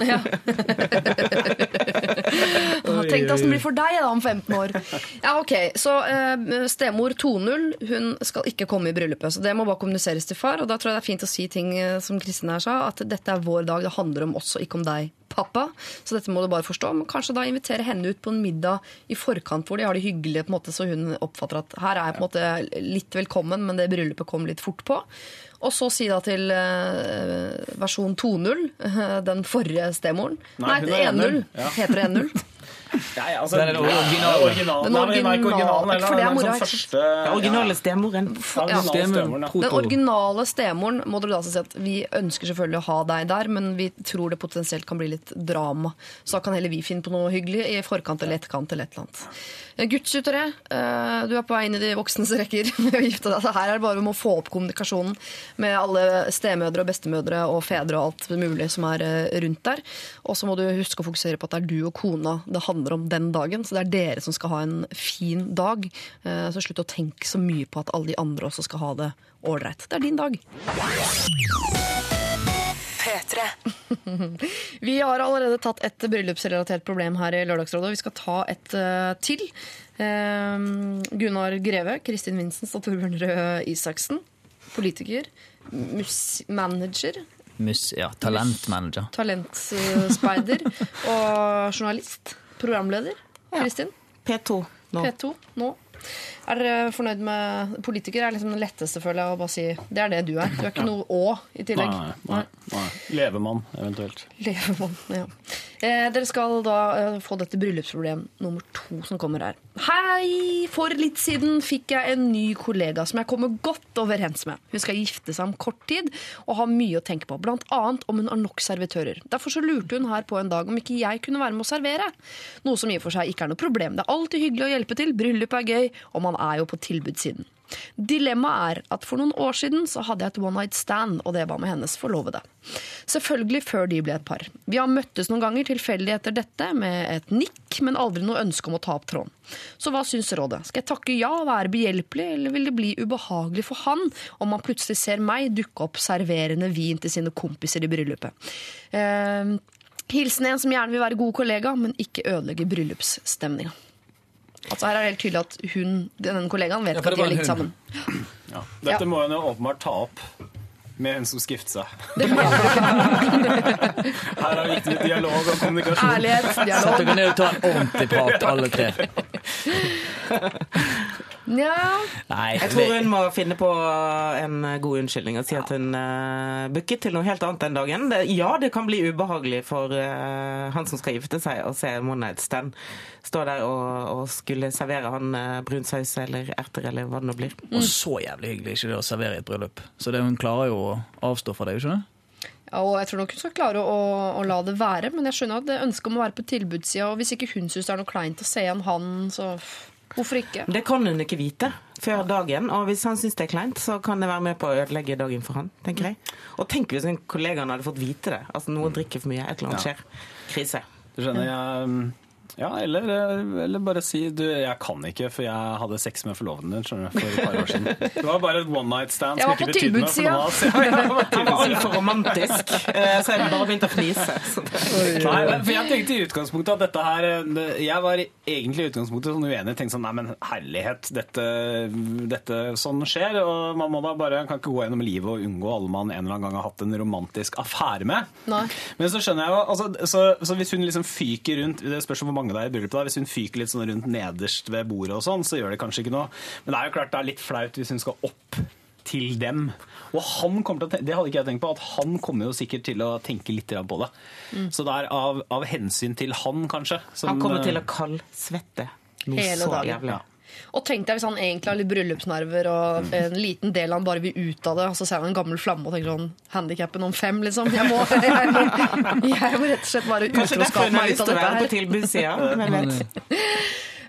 tenk deg åssen det blir for deg da om 15 år. Ja, ok, Så uh, stemor 2.0 hun skal ikke komme i bryllupet. Så det må bare kommuniseres til far. Og da tror jeg det er fint å si ting eh, som Kristin her sa, at dette er vår dag. Det handler om oss og ikke om deg, pappa. Så dette må du bare forstå. Men kanskje da invitere henne ut på en middag i forkant hvor de har det hyggelig, på en måte, så hun oppfatter at her er jeg på en måte litt velkommen, men det bryllupet kom litt fort på. Og så si da til eh, versjon 2.0, eh, den forrige stemoren Nei, Nei er 1.0. 1.0, ja. Heter det 1.0? Ja, ja, altså, Det er den originale. originalen. Den Nei, nei, ikke originalen. original- for det er den mora, første Ja, originale stemoren. Ja, Ja. stemoren, ja. Den originale stemoren må dere da si at vi ønsker selvfølgelig å ha deg der, men vi tror det potensielt kan bli litt drama. Så da kan heller vi finne på noe hyggelig i forkant eller etterkant eller et eller annet. Eh, Guttsutere, eh, du er på vei inn i de voksnes rekker med å gifte deg. Her er det bare om å få opp kommunikasjonen med alle stemødre og bestemødre og fedre og alt mulig som er eh, rundt der. Og så må du huske å fokusere på at det er du og kona det handler om den dagen. Så det er dere som skal ha en fin dag. Eh, Så slutt å tenke så mye på at alle de andre også skal ha det ålreit. Det er din dag. P3. Vi har allerede tatt et bryllupsrelatert problem her i Lørdagsrådet. Vi skal ta et eh, til. Eh, Gunnar Greve, Kristin Vincents og Torbjørn Røe Isaksen. Politiker. mus- Manager. Mus, ja, talentmanager. Talentspeider. og journalist. Programleder. Kristin. P2 nå. P2 nå. Er dere fornøyd med Politiker er liksom den letteste, føler jeg, å bare si det er det du er. Du er ikke noe å i tillegg. Nei, nei, nei. Levemann, eventuelt. Levemann, ja. Eh, dere skal da eh, få dette bryllupsproblem nummer to som kommer her. Hei! For litt siden fikk jeg en ny kollega som jeg kommer godt overens med. Hun skal gifte seg om kort tid og har mye å tenke på, blant annet om hun har nok servitører. Derfor så lurte hun her på en dag om ikke jeg kunne være med å servere. Noe som i og for seg ikke er noe problem. Det er alltid hyggelig å hjelpe til, bryllup er gøy, og man er jo på tilbudssiden. Dilemmaet er at for noen år siden så hadde jeg et one night stand, og det var med hennes forlovede. Selvfølgelig før de ble et par. Vi har møttes noen ganger tilfeldig etter dette med et nikk, men aldri noe ønske om å ta opp tråden. Så hva syns rådet? Skal jeg takke ja og være behjelpelig, eller vil det bli ubehagelig for han om han plutselig ser meg dukke opp serverende vin til sine kompiser i bryllupet? Eh, hilsen en som gjerne vil være god kollega, men ikke ødelegge bryllupsstemninga. Altså Her er det helt tydelig at hun, denne kollegaen vet Ja, at de det har ligget sammen. Ja. Dette Ja. må hun jo åpenbart ta opp med hun som skifter seg. Det. Her er det viktig med dialog og kommunikasjon. Ærlighet, Sett dialog. dere ned og ta en ordentlig prat, alle tre. Nja, Nei, Jeg tror hun må finne på en god unnskyldning og si at hun uh, booket til noe helt annet den dagen. Det, ja, det kan bli ubehagelig for uh, han som skal gifte seg, å se One Night Stand stå der og, og skulle servere han uh, brun saus eller erter eller hva det nå blir. Og så jævlig hyggelig ikke det å servere i et bryllup. Så det, hun klarer jo å avstå fra det, ikke sant? Ja, og jeg tror nok hun skal klare å, å la det være, men jeg skjønner at det ønsket om å være på tilbudssida, og hvis ikke hun syns det er noe kleint å se igjen han, så hvorfor ikke? Det kan hun ikke vite før dagen, og hvis han syns det er kleint, så kan det være med på å ødelegge dagen for han, tenker jeg. Og tenk hvis en kollegaen hadde fått vite det. Altså noen drikker for mye, et eller annet skjer. Krise. Du skjønner, jeg mm, ja, eller, eller bare si du, jeg kan ikke, for jeg hadde sex med forloveden din skjønner du, for et par år siden. Det var bare et one night stand som ikke betydde noe for noen av oss. Ja, jeg var var altfor romantisk, eh, så jeg bare begynte å fnise. Nei, for jeg tenkte i utgangspunktet at dette her eh, Jeg var egentlig i utgangspunktet sånn uenig. Tenkte sånn, nei, men herlighet, dette, dette sånn skjer. Og man må da bare, kan ikke gå gjennom livet og unngå alle man en eller annen gang har hatt en romantisk affære med. Nei. Men så skjønner jeg jo, altså, så, så hvis hun liksom fyker rundt Det spørs hvor mange det er i bryllupet. da, Hvis hun fyker litt sånn rundt nederst ved bordet og sånn, så gjør det kanskje ikke noe. Men det er jo klart det er litt flaut hvis hun skal opp til dem. Og han kommer til å tenke, det hadde ikke jeg tenkt på, at han kommer jo sikkert til å tenke litt på det. Så det er av, av hensyn til han, kanskje. som, Han kommer til eh, å kaldsvette noe Hele så dagen. jævlig. Ja. Og tenk deg hvis han egentlig har litt bryllupsnerver, og en liten del av han bare vil ut av det, og så ser han en gammel flamme og tenker sånn Handikappen om fem, liksom. Jeg må, jeg må, jeg må rett og slett bare Kanskje derfor utroskap hun har meg lyst ut av til å dette være på her. tilbudssida.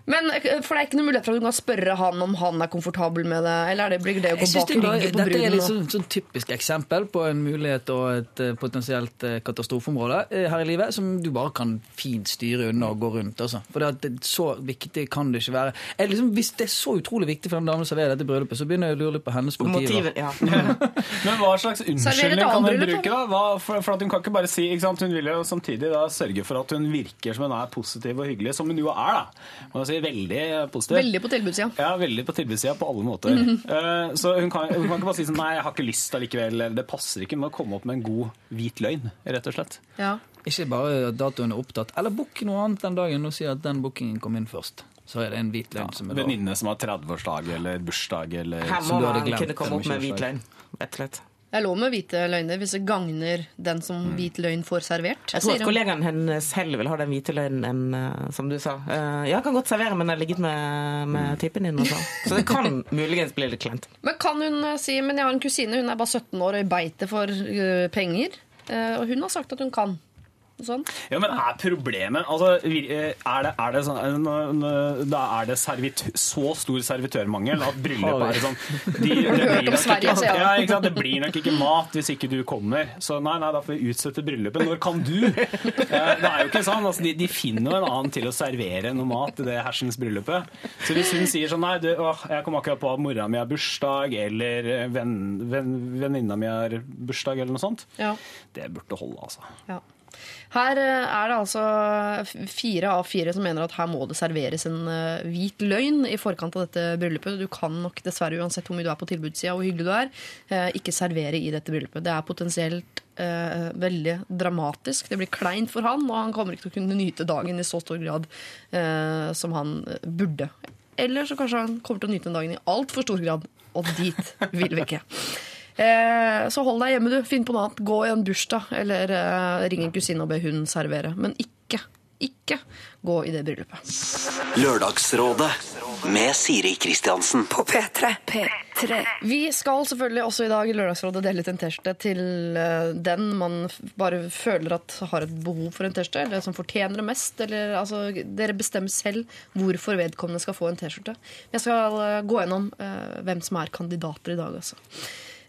Men eh, For det er ikke noe mulighet for at du kan spørre han om han er komfortabel med det? Eller er det, blir det å gå bak ryggen på Dette er et litt sånn, sånn typisk eksempel på en mulighet og et eh, potensielt eh, katastrofeområde her i livet som du bare kan fint styre unna og gå rundt. Altså. For det, at det, så viktig kan det ikke være. Jeg, liksom, hvis det er så utrolig viktig for den damen å serverer dette bryllupet, så begynner jeg å lure litt på hennes motiver. Ja. Men hva slags unnskyldning kan hun bruke? da? Hva, for, for at Hun kan ikke bare si ikke sant? Hun vil jo samtidig da sørge for at hun virker som hun er positiv og hyggelig, som hun jo er. da. Man si Veldig positiv. Veldig på tilbudssida. Ja, veldig på tilbudssida på alle måter. Eh, så hun kan, hun kan ikke bare si sånn Nei, jeg har ikke lyst allikevel. eller Det passer ikke. med å komme opp med en god hvit løgn, rett og slett. Ja. Ikke bare at datoen er opptatt. Eller book noe annet den dagen og si at den bookingen kom inn først. Så er det en hvit løgn som er. Venninne som har 30-årsdag eller bursdag eller Her må man kunne komme opp med hvit løgn. Rett og slett. Det er lov med hvite løgner hvis det gagner den som hvit løgn får servert. Jeg tror at kollegaen hennes selv vil ha den hvite løgnen enn eh, som du sa. Jeg ja, kan godt servere, men jeg har ligget med, med typen din og sånn. Så det kan muligens bli litt kleint. Men kan hun eh, si Men jeg har en kusine, hun er bare 17 år og i beite for eh, penger. Eh, og hun har sagt at hun kan. Sånn. Ja, men er problemet altså, eh, Er det, er det, sånn, eh, da er det servit, så stor servitørmangel at bryllupet er sånn de, det, blir Sverige, ikke, ja, ikke det blir nok ikke mat hvis ikke du kommer. Så nei, nei, da får vi utsette bryllupet. Når kan du? Det er jo ikke sånn. Altså, de, de finner jo en annen til å servere noe mat i det hersens bryllupet. Så hvis hun sier sånn Nei, du, å, jeg kom akkurat på at mora mi har bursdag, eller eh, venn- venn- venninna mi har bursdag, eller noe sånt. Ja. Det burde holde, altså. Ja. Her eh, er det altså fire av fire som mener at her må det serveres en eh, hvit løgn i forkant av dette bryllupet. Du kan nok dessverre, uansett hvor mye du er på tilbudssida og hvor hyggelig du er, eh, ikke servere i dette bryllupet. Det er potensielt eh, veldig dramatisk. Det blir kleint for han, og han kommer ikke til å kunne nyte dagen i så stor grad eh, som han burde. Eller så kanskje han kommer til å nyte dagen i altfor stor grad, og dit vil vi ikke. Eh, så hold deg hjemme, du. Finn på noe annet. Gå i en bursdag, eller eh, ring en kusine og be hun servere. Men ikke, ikke gå i det bryllupet. Lørdagsrådet med Siri Kristiansen. På P3. P3. Vi skal selvfølgelig også i dag i Lørdagsrådet dele ut en T-skjorte til eh, den man f- bare føler at har et behov for en T-skjorte, eller som fortjener det mest. Eller, altså, dere bestemmer selv hvorfor vedkommende skal få en T-skjorte. Jeg skal eh, gå gjennom eh, hvem som er kandidater i dag, altså.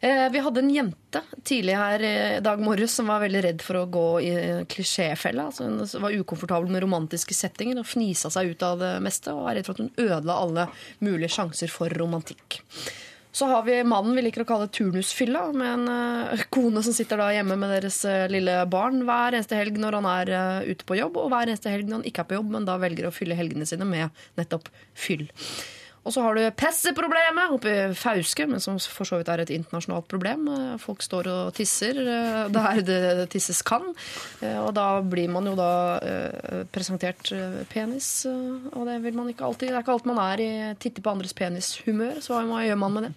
Eh, Vi hadde en jente tidlig her i dag morges som var veldig redd for å gå i klisjéfella. Altså hun var ukomfortabel med romantiske settinger og fnisa seg ut av det meste. Og var redd for at hun ødela alle mulige sjanser for romantikk. Så har vi mannen vi liker å kalle turnusfylla, med en eh, kone som sitter da hjemme med deres eh, lille barn hver eneste helg når han er eh, ute på jobb, og hver eneste helg når han ikke er på jobb, men da velger å fylle helgene sine med nettopp fyll. Og så har du pisseproblemet oppe i Fauske, men som for så vidt er et internasjonalt problem. Folk står og tisser eh, der det tisses kan. Eh, Og da blir man jo da eh, presentert penis, og det vil man ikke alltid. Det er ikke alt man er i titte på andres penishumør, så hva gjør man med det?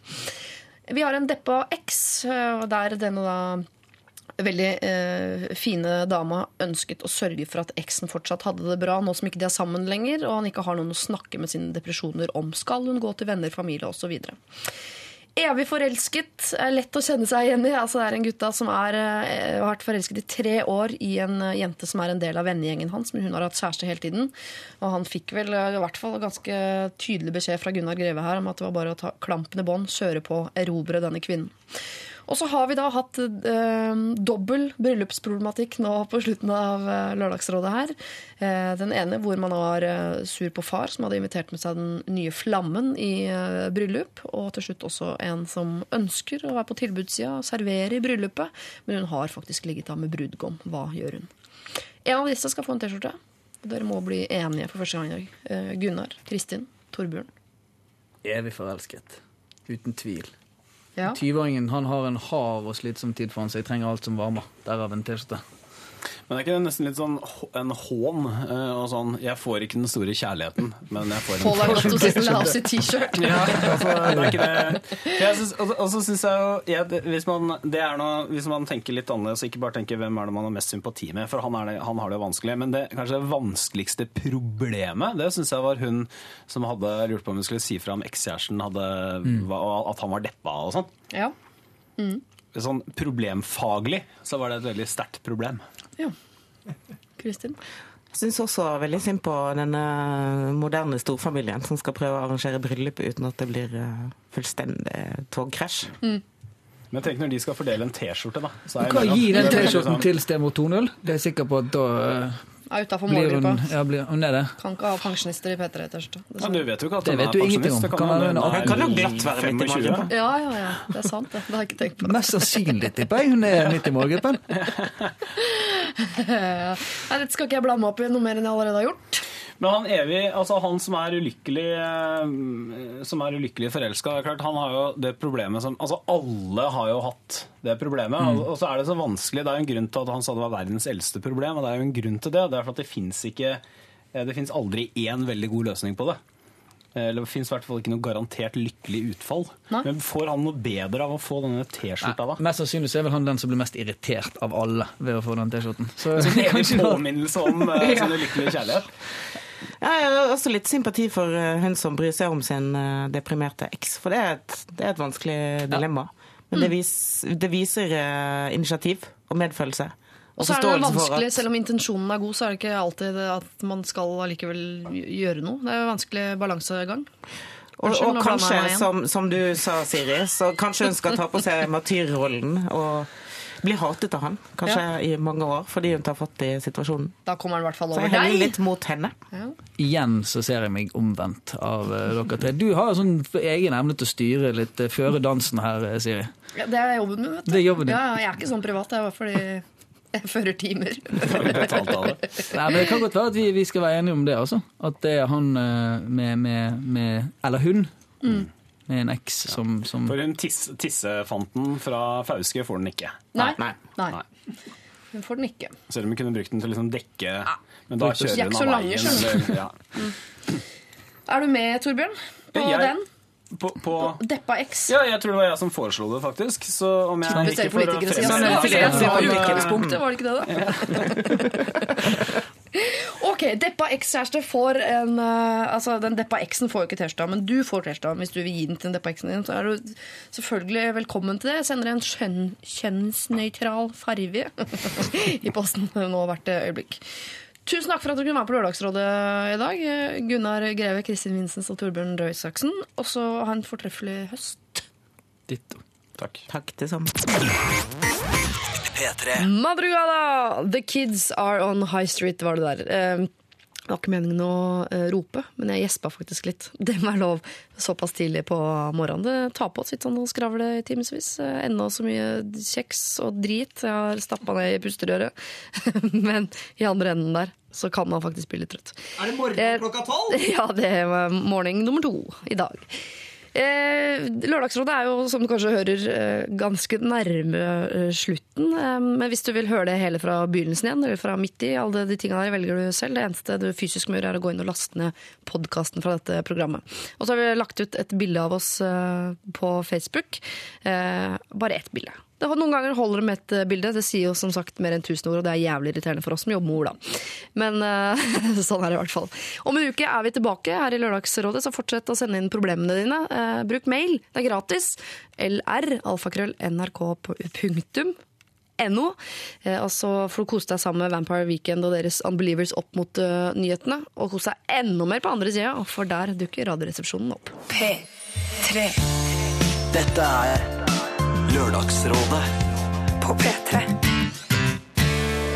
Vi har en deppa X, der denne da veldig eh, fine dama ønsket å sørge for at eksen fortsatt hadde det bra nå som ikke de er sammen lenger, og han ikke har noen å snakke med sine depresjoner om. Skal hun gå til venner, familie osv. Evig forelsket er lett å kjenne seg igjen i. Altså, det er en gutta som er, eh, har vært forelsket i tre år i en eh, jente som er en del av vennegjengen hans, men hun har hatt kjæreste hele tiden. Og han fikk vel eh, i hvert fall ganske tydelig beskjed fra Gunnar Greve her om at det var bare å ta klampen i bånd, kjøre på, erobre denne kvinnen. Og så har vi da hatt eh, dobbel bryllupsproblematikk nå på slutten av eh, Lørdagsrådet her. Eh, den ene hvor man var eh, sur på far, som hadde invitert med seg den nye flammen i eh, bryllup. Og til slutt også en som ønsker å være på tilbudssida og servere i bryllupet, men hun har faktisk ligget av med brudgom. Hva gjør hun? En av disse skal få en T-skjorte. Dere må bli enige for første gang i dag. Eh, Gunnar, Kristin, Torbjørn. Evig forelsket. Uten tvil. Ja. 20-åringen han har en hard og slitsom tid foran seg. Trenger alt som varmer. Derav en T-skjorte. Men det er ikke nesten litt sånn en hån? eh, og sånn, Jeg får ikke den store kjærligheten, men jeg får en Pål Arnotto sitter med oss i T-shirt. Ja, altså, det er ikke det. Jeg synes, og, og så synes jeg jo jeg, hvis, man, det er noe, hvis man tenker litt annerledes, ikke bare tenker hvem er det man har mest sympati med, for han, er det, han har det jo vanskelig, men det kanskje det vanskeligste problemet, det syns jeg var hun som hadde lurt på om hun skulle si fra om ekskjæresten hadde var- at han var deppa og sånn. Ja. Sånn problemfaglig så var det et veldig sterkt problem. ja. Kristin? Jeg syns også veldig synd på denne moderne storfamilien som skal prøve å arrangere bryllup uten at det blir eh, fullstendig togkrasj. Men tenk når de skal fordele en T-skjorte, da. Så er Du kan gi den T-skjorten sånn- til Stemo 2.0. Det er jeg sikker på at da eh, Er utafor hun målgruppa. ja, blir, hun er det. Kan ikke ha pensjonister i P3-T-skjorte. Ja, du vet jo ikke at Det vet er du ingenting pensjonist. om. Det Kan hun Kan jo glatt være midt i målgruppa. Ja, ja, ja. Det er sant, det. Det har jeg ikke tenkt på. Mest sannsynlig, tipper jeg. Hun er midt i målgruppen. Nei, Dette skal ikke jeg blande meg opp i noe mer enn jeg allerede har gjort. Men han evig, altså han som er ulykkelig eh, Som er ulykkelig forelska, han har jo det problemet som Altså alle har jo hatt det problemet. Mm. Og, så er det så vanskelig. Det er jo en grunn til at han sa det var verdens eldste problem, og det er jo en grunn til det. Det er for at det fins ikke eh, Det fins aldri én veldig god løsning på det. Eh, Eller det fins i hvert fall ikke noe garantert lykkelig utfall. Nei. Men får han noe bedre av å få denne T-skjorta, da? Mest sannsynlig så er vel han den som blir mest irritert av alle ved å få den T-skjorten. Så evig kanskje da- påminnelse om ja. sin ulykkelige kjærlighet. Ja, Jeg har også litt sympati for eh, hun som bryr seg om sin eh, deprimerte eks, for det er et, det er et vanskelig dilemma. Men det, vis, det viser eh, initiativ og medfølelse. Og så er det vanskelig, selv om intensjonen er god, så er det ikke alltid at man skal allikevel gjøre noe. Det er en vanskelig balansegang. Og, og kanskje, som, som du sa, Siri, så kanskje hun skal ta på seg martyrrollen og bli hatet av han, kanskje i mange år, fordi hun tar fatt i situasjonen. Da kommer han i hvert fall over deg. Så jeg heller litt mot henne. Igjen så ser jeg meg omvendt av eh, dere tre. Du har sånn egen evne til å styre litt, eh, føre dansen her, eh, Siri. Ja, det er jobben min, vet du. Det er jobben din. Ja, ja, jeg er ikke sånn privat, jeg var fordi jeg fører timer. Nei, men Det kan godt være at vi, vi skal være enige om det, altså. At det er han med, med, med Eller hun. Med en eks som, som For hun tiss, tissefanten fra Fauske får den ikke. Nei. Nei. Nei. Nei. Hun får den ikke. Selv om vi kunne brukt den til å liksom dekke Men da er kjører hun så av veien. eller- ja. Er du med, Torbjørn? På Jeg- den? På, på, Deppa X? ja, jeg tror det var jeg som foreslo det, faktisk. Så om jeg Hvis ikke får politikere sier fremheve- sånn, det ja. utgangspunktet, var det ikke det, da? Ok, Deppa X-kjæreste får en eh, Altså, den Deppa X-en får jo ikke T-skjorta, men du får T-skjorta. Hvis du vil gi den til den Deppa X-en din, så er du selvfølgelig velkommen til det. Jeg sender en kjønn, kjønnsnøytral farge i posten nå hvert øyeblikk. Tusen takk for at du kunne være på Lørdagsrådet i dag. Gunnar Greve, Kristin Vinsens og Torbjørn Røe Isaksen. Og så ha en fortreffelig høst. Ditto. Takk. Takk det samme. P3. Madrugada! The kids are on high street, var det der. Eh, Det var ikke meningen å eh, rope, men jeg gjespa faktisk litt. Det må være lov såpass tidlig på morgenen. Det tar på å sitte sånn og skravle i timevis. Ennå Enda så mye kjeks og drit jeg har stappa ned i pusterøret. Men i andre enden der så kan man faktisk bli litt trøtt. Er det morgen Eh, klokka tolv? Ja, det er morgen nummer to i dag. Eh, Lørdagsrådet er jo, som du kanskje hører, eh, ganske nærme eh, slutten. Men hvis du vil høre det hele fra begynnelsen igjen, eller fra midt i, alle de tingene der velger du selv. Det eneste du fysisk må gjøre, er å gå inn og laste ned podkasten fra dette programmet. Og så har vi lagt ut et bilde av oss på Facebook. Bare ett bilde. Det, noen ganger holder det med et eh, bilde. Det sier jo som sagt mer enn 1000 ord, og det er jævlig irriterende for oss som jobber med ord, da. Men uh, sånn er det i hvert fall. Om en uke er vi tilbake her i Lørdagsrådet, så fortsett å sende inn problemene dine. Uh, bruk mail, det er gratis. LR, alfakrøll, nrk, punktum. NO. Eh, og så får du kose deg sammen med Vampire Weekend og deres Unbelievers opp mot nyhetene. Og kose deg enda mer på andre sida, for der dukker Radioresepsjonen opp. P3 Dette er Lørdagsrådet på P3.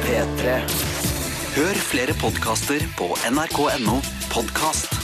P3. Hør flere podkaster på nrk.no podkast.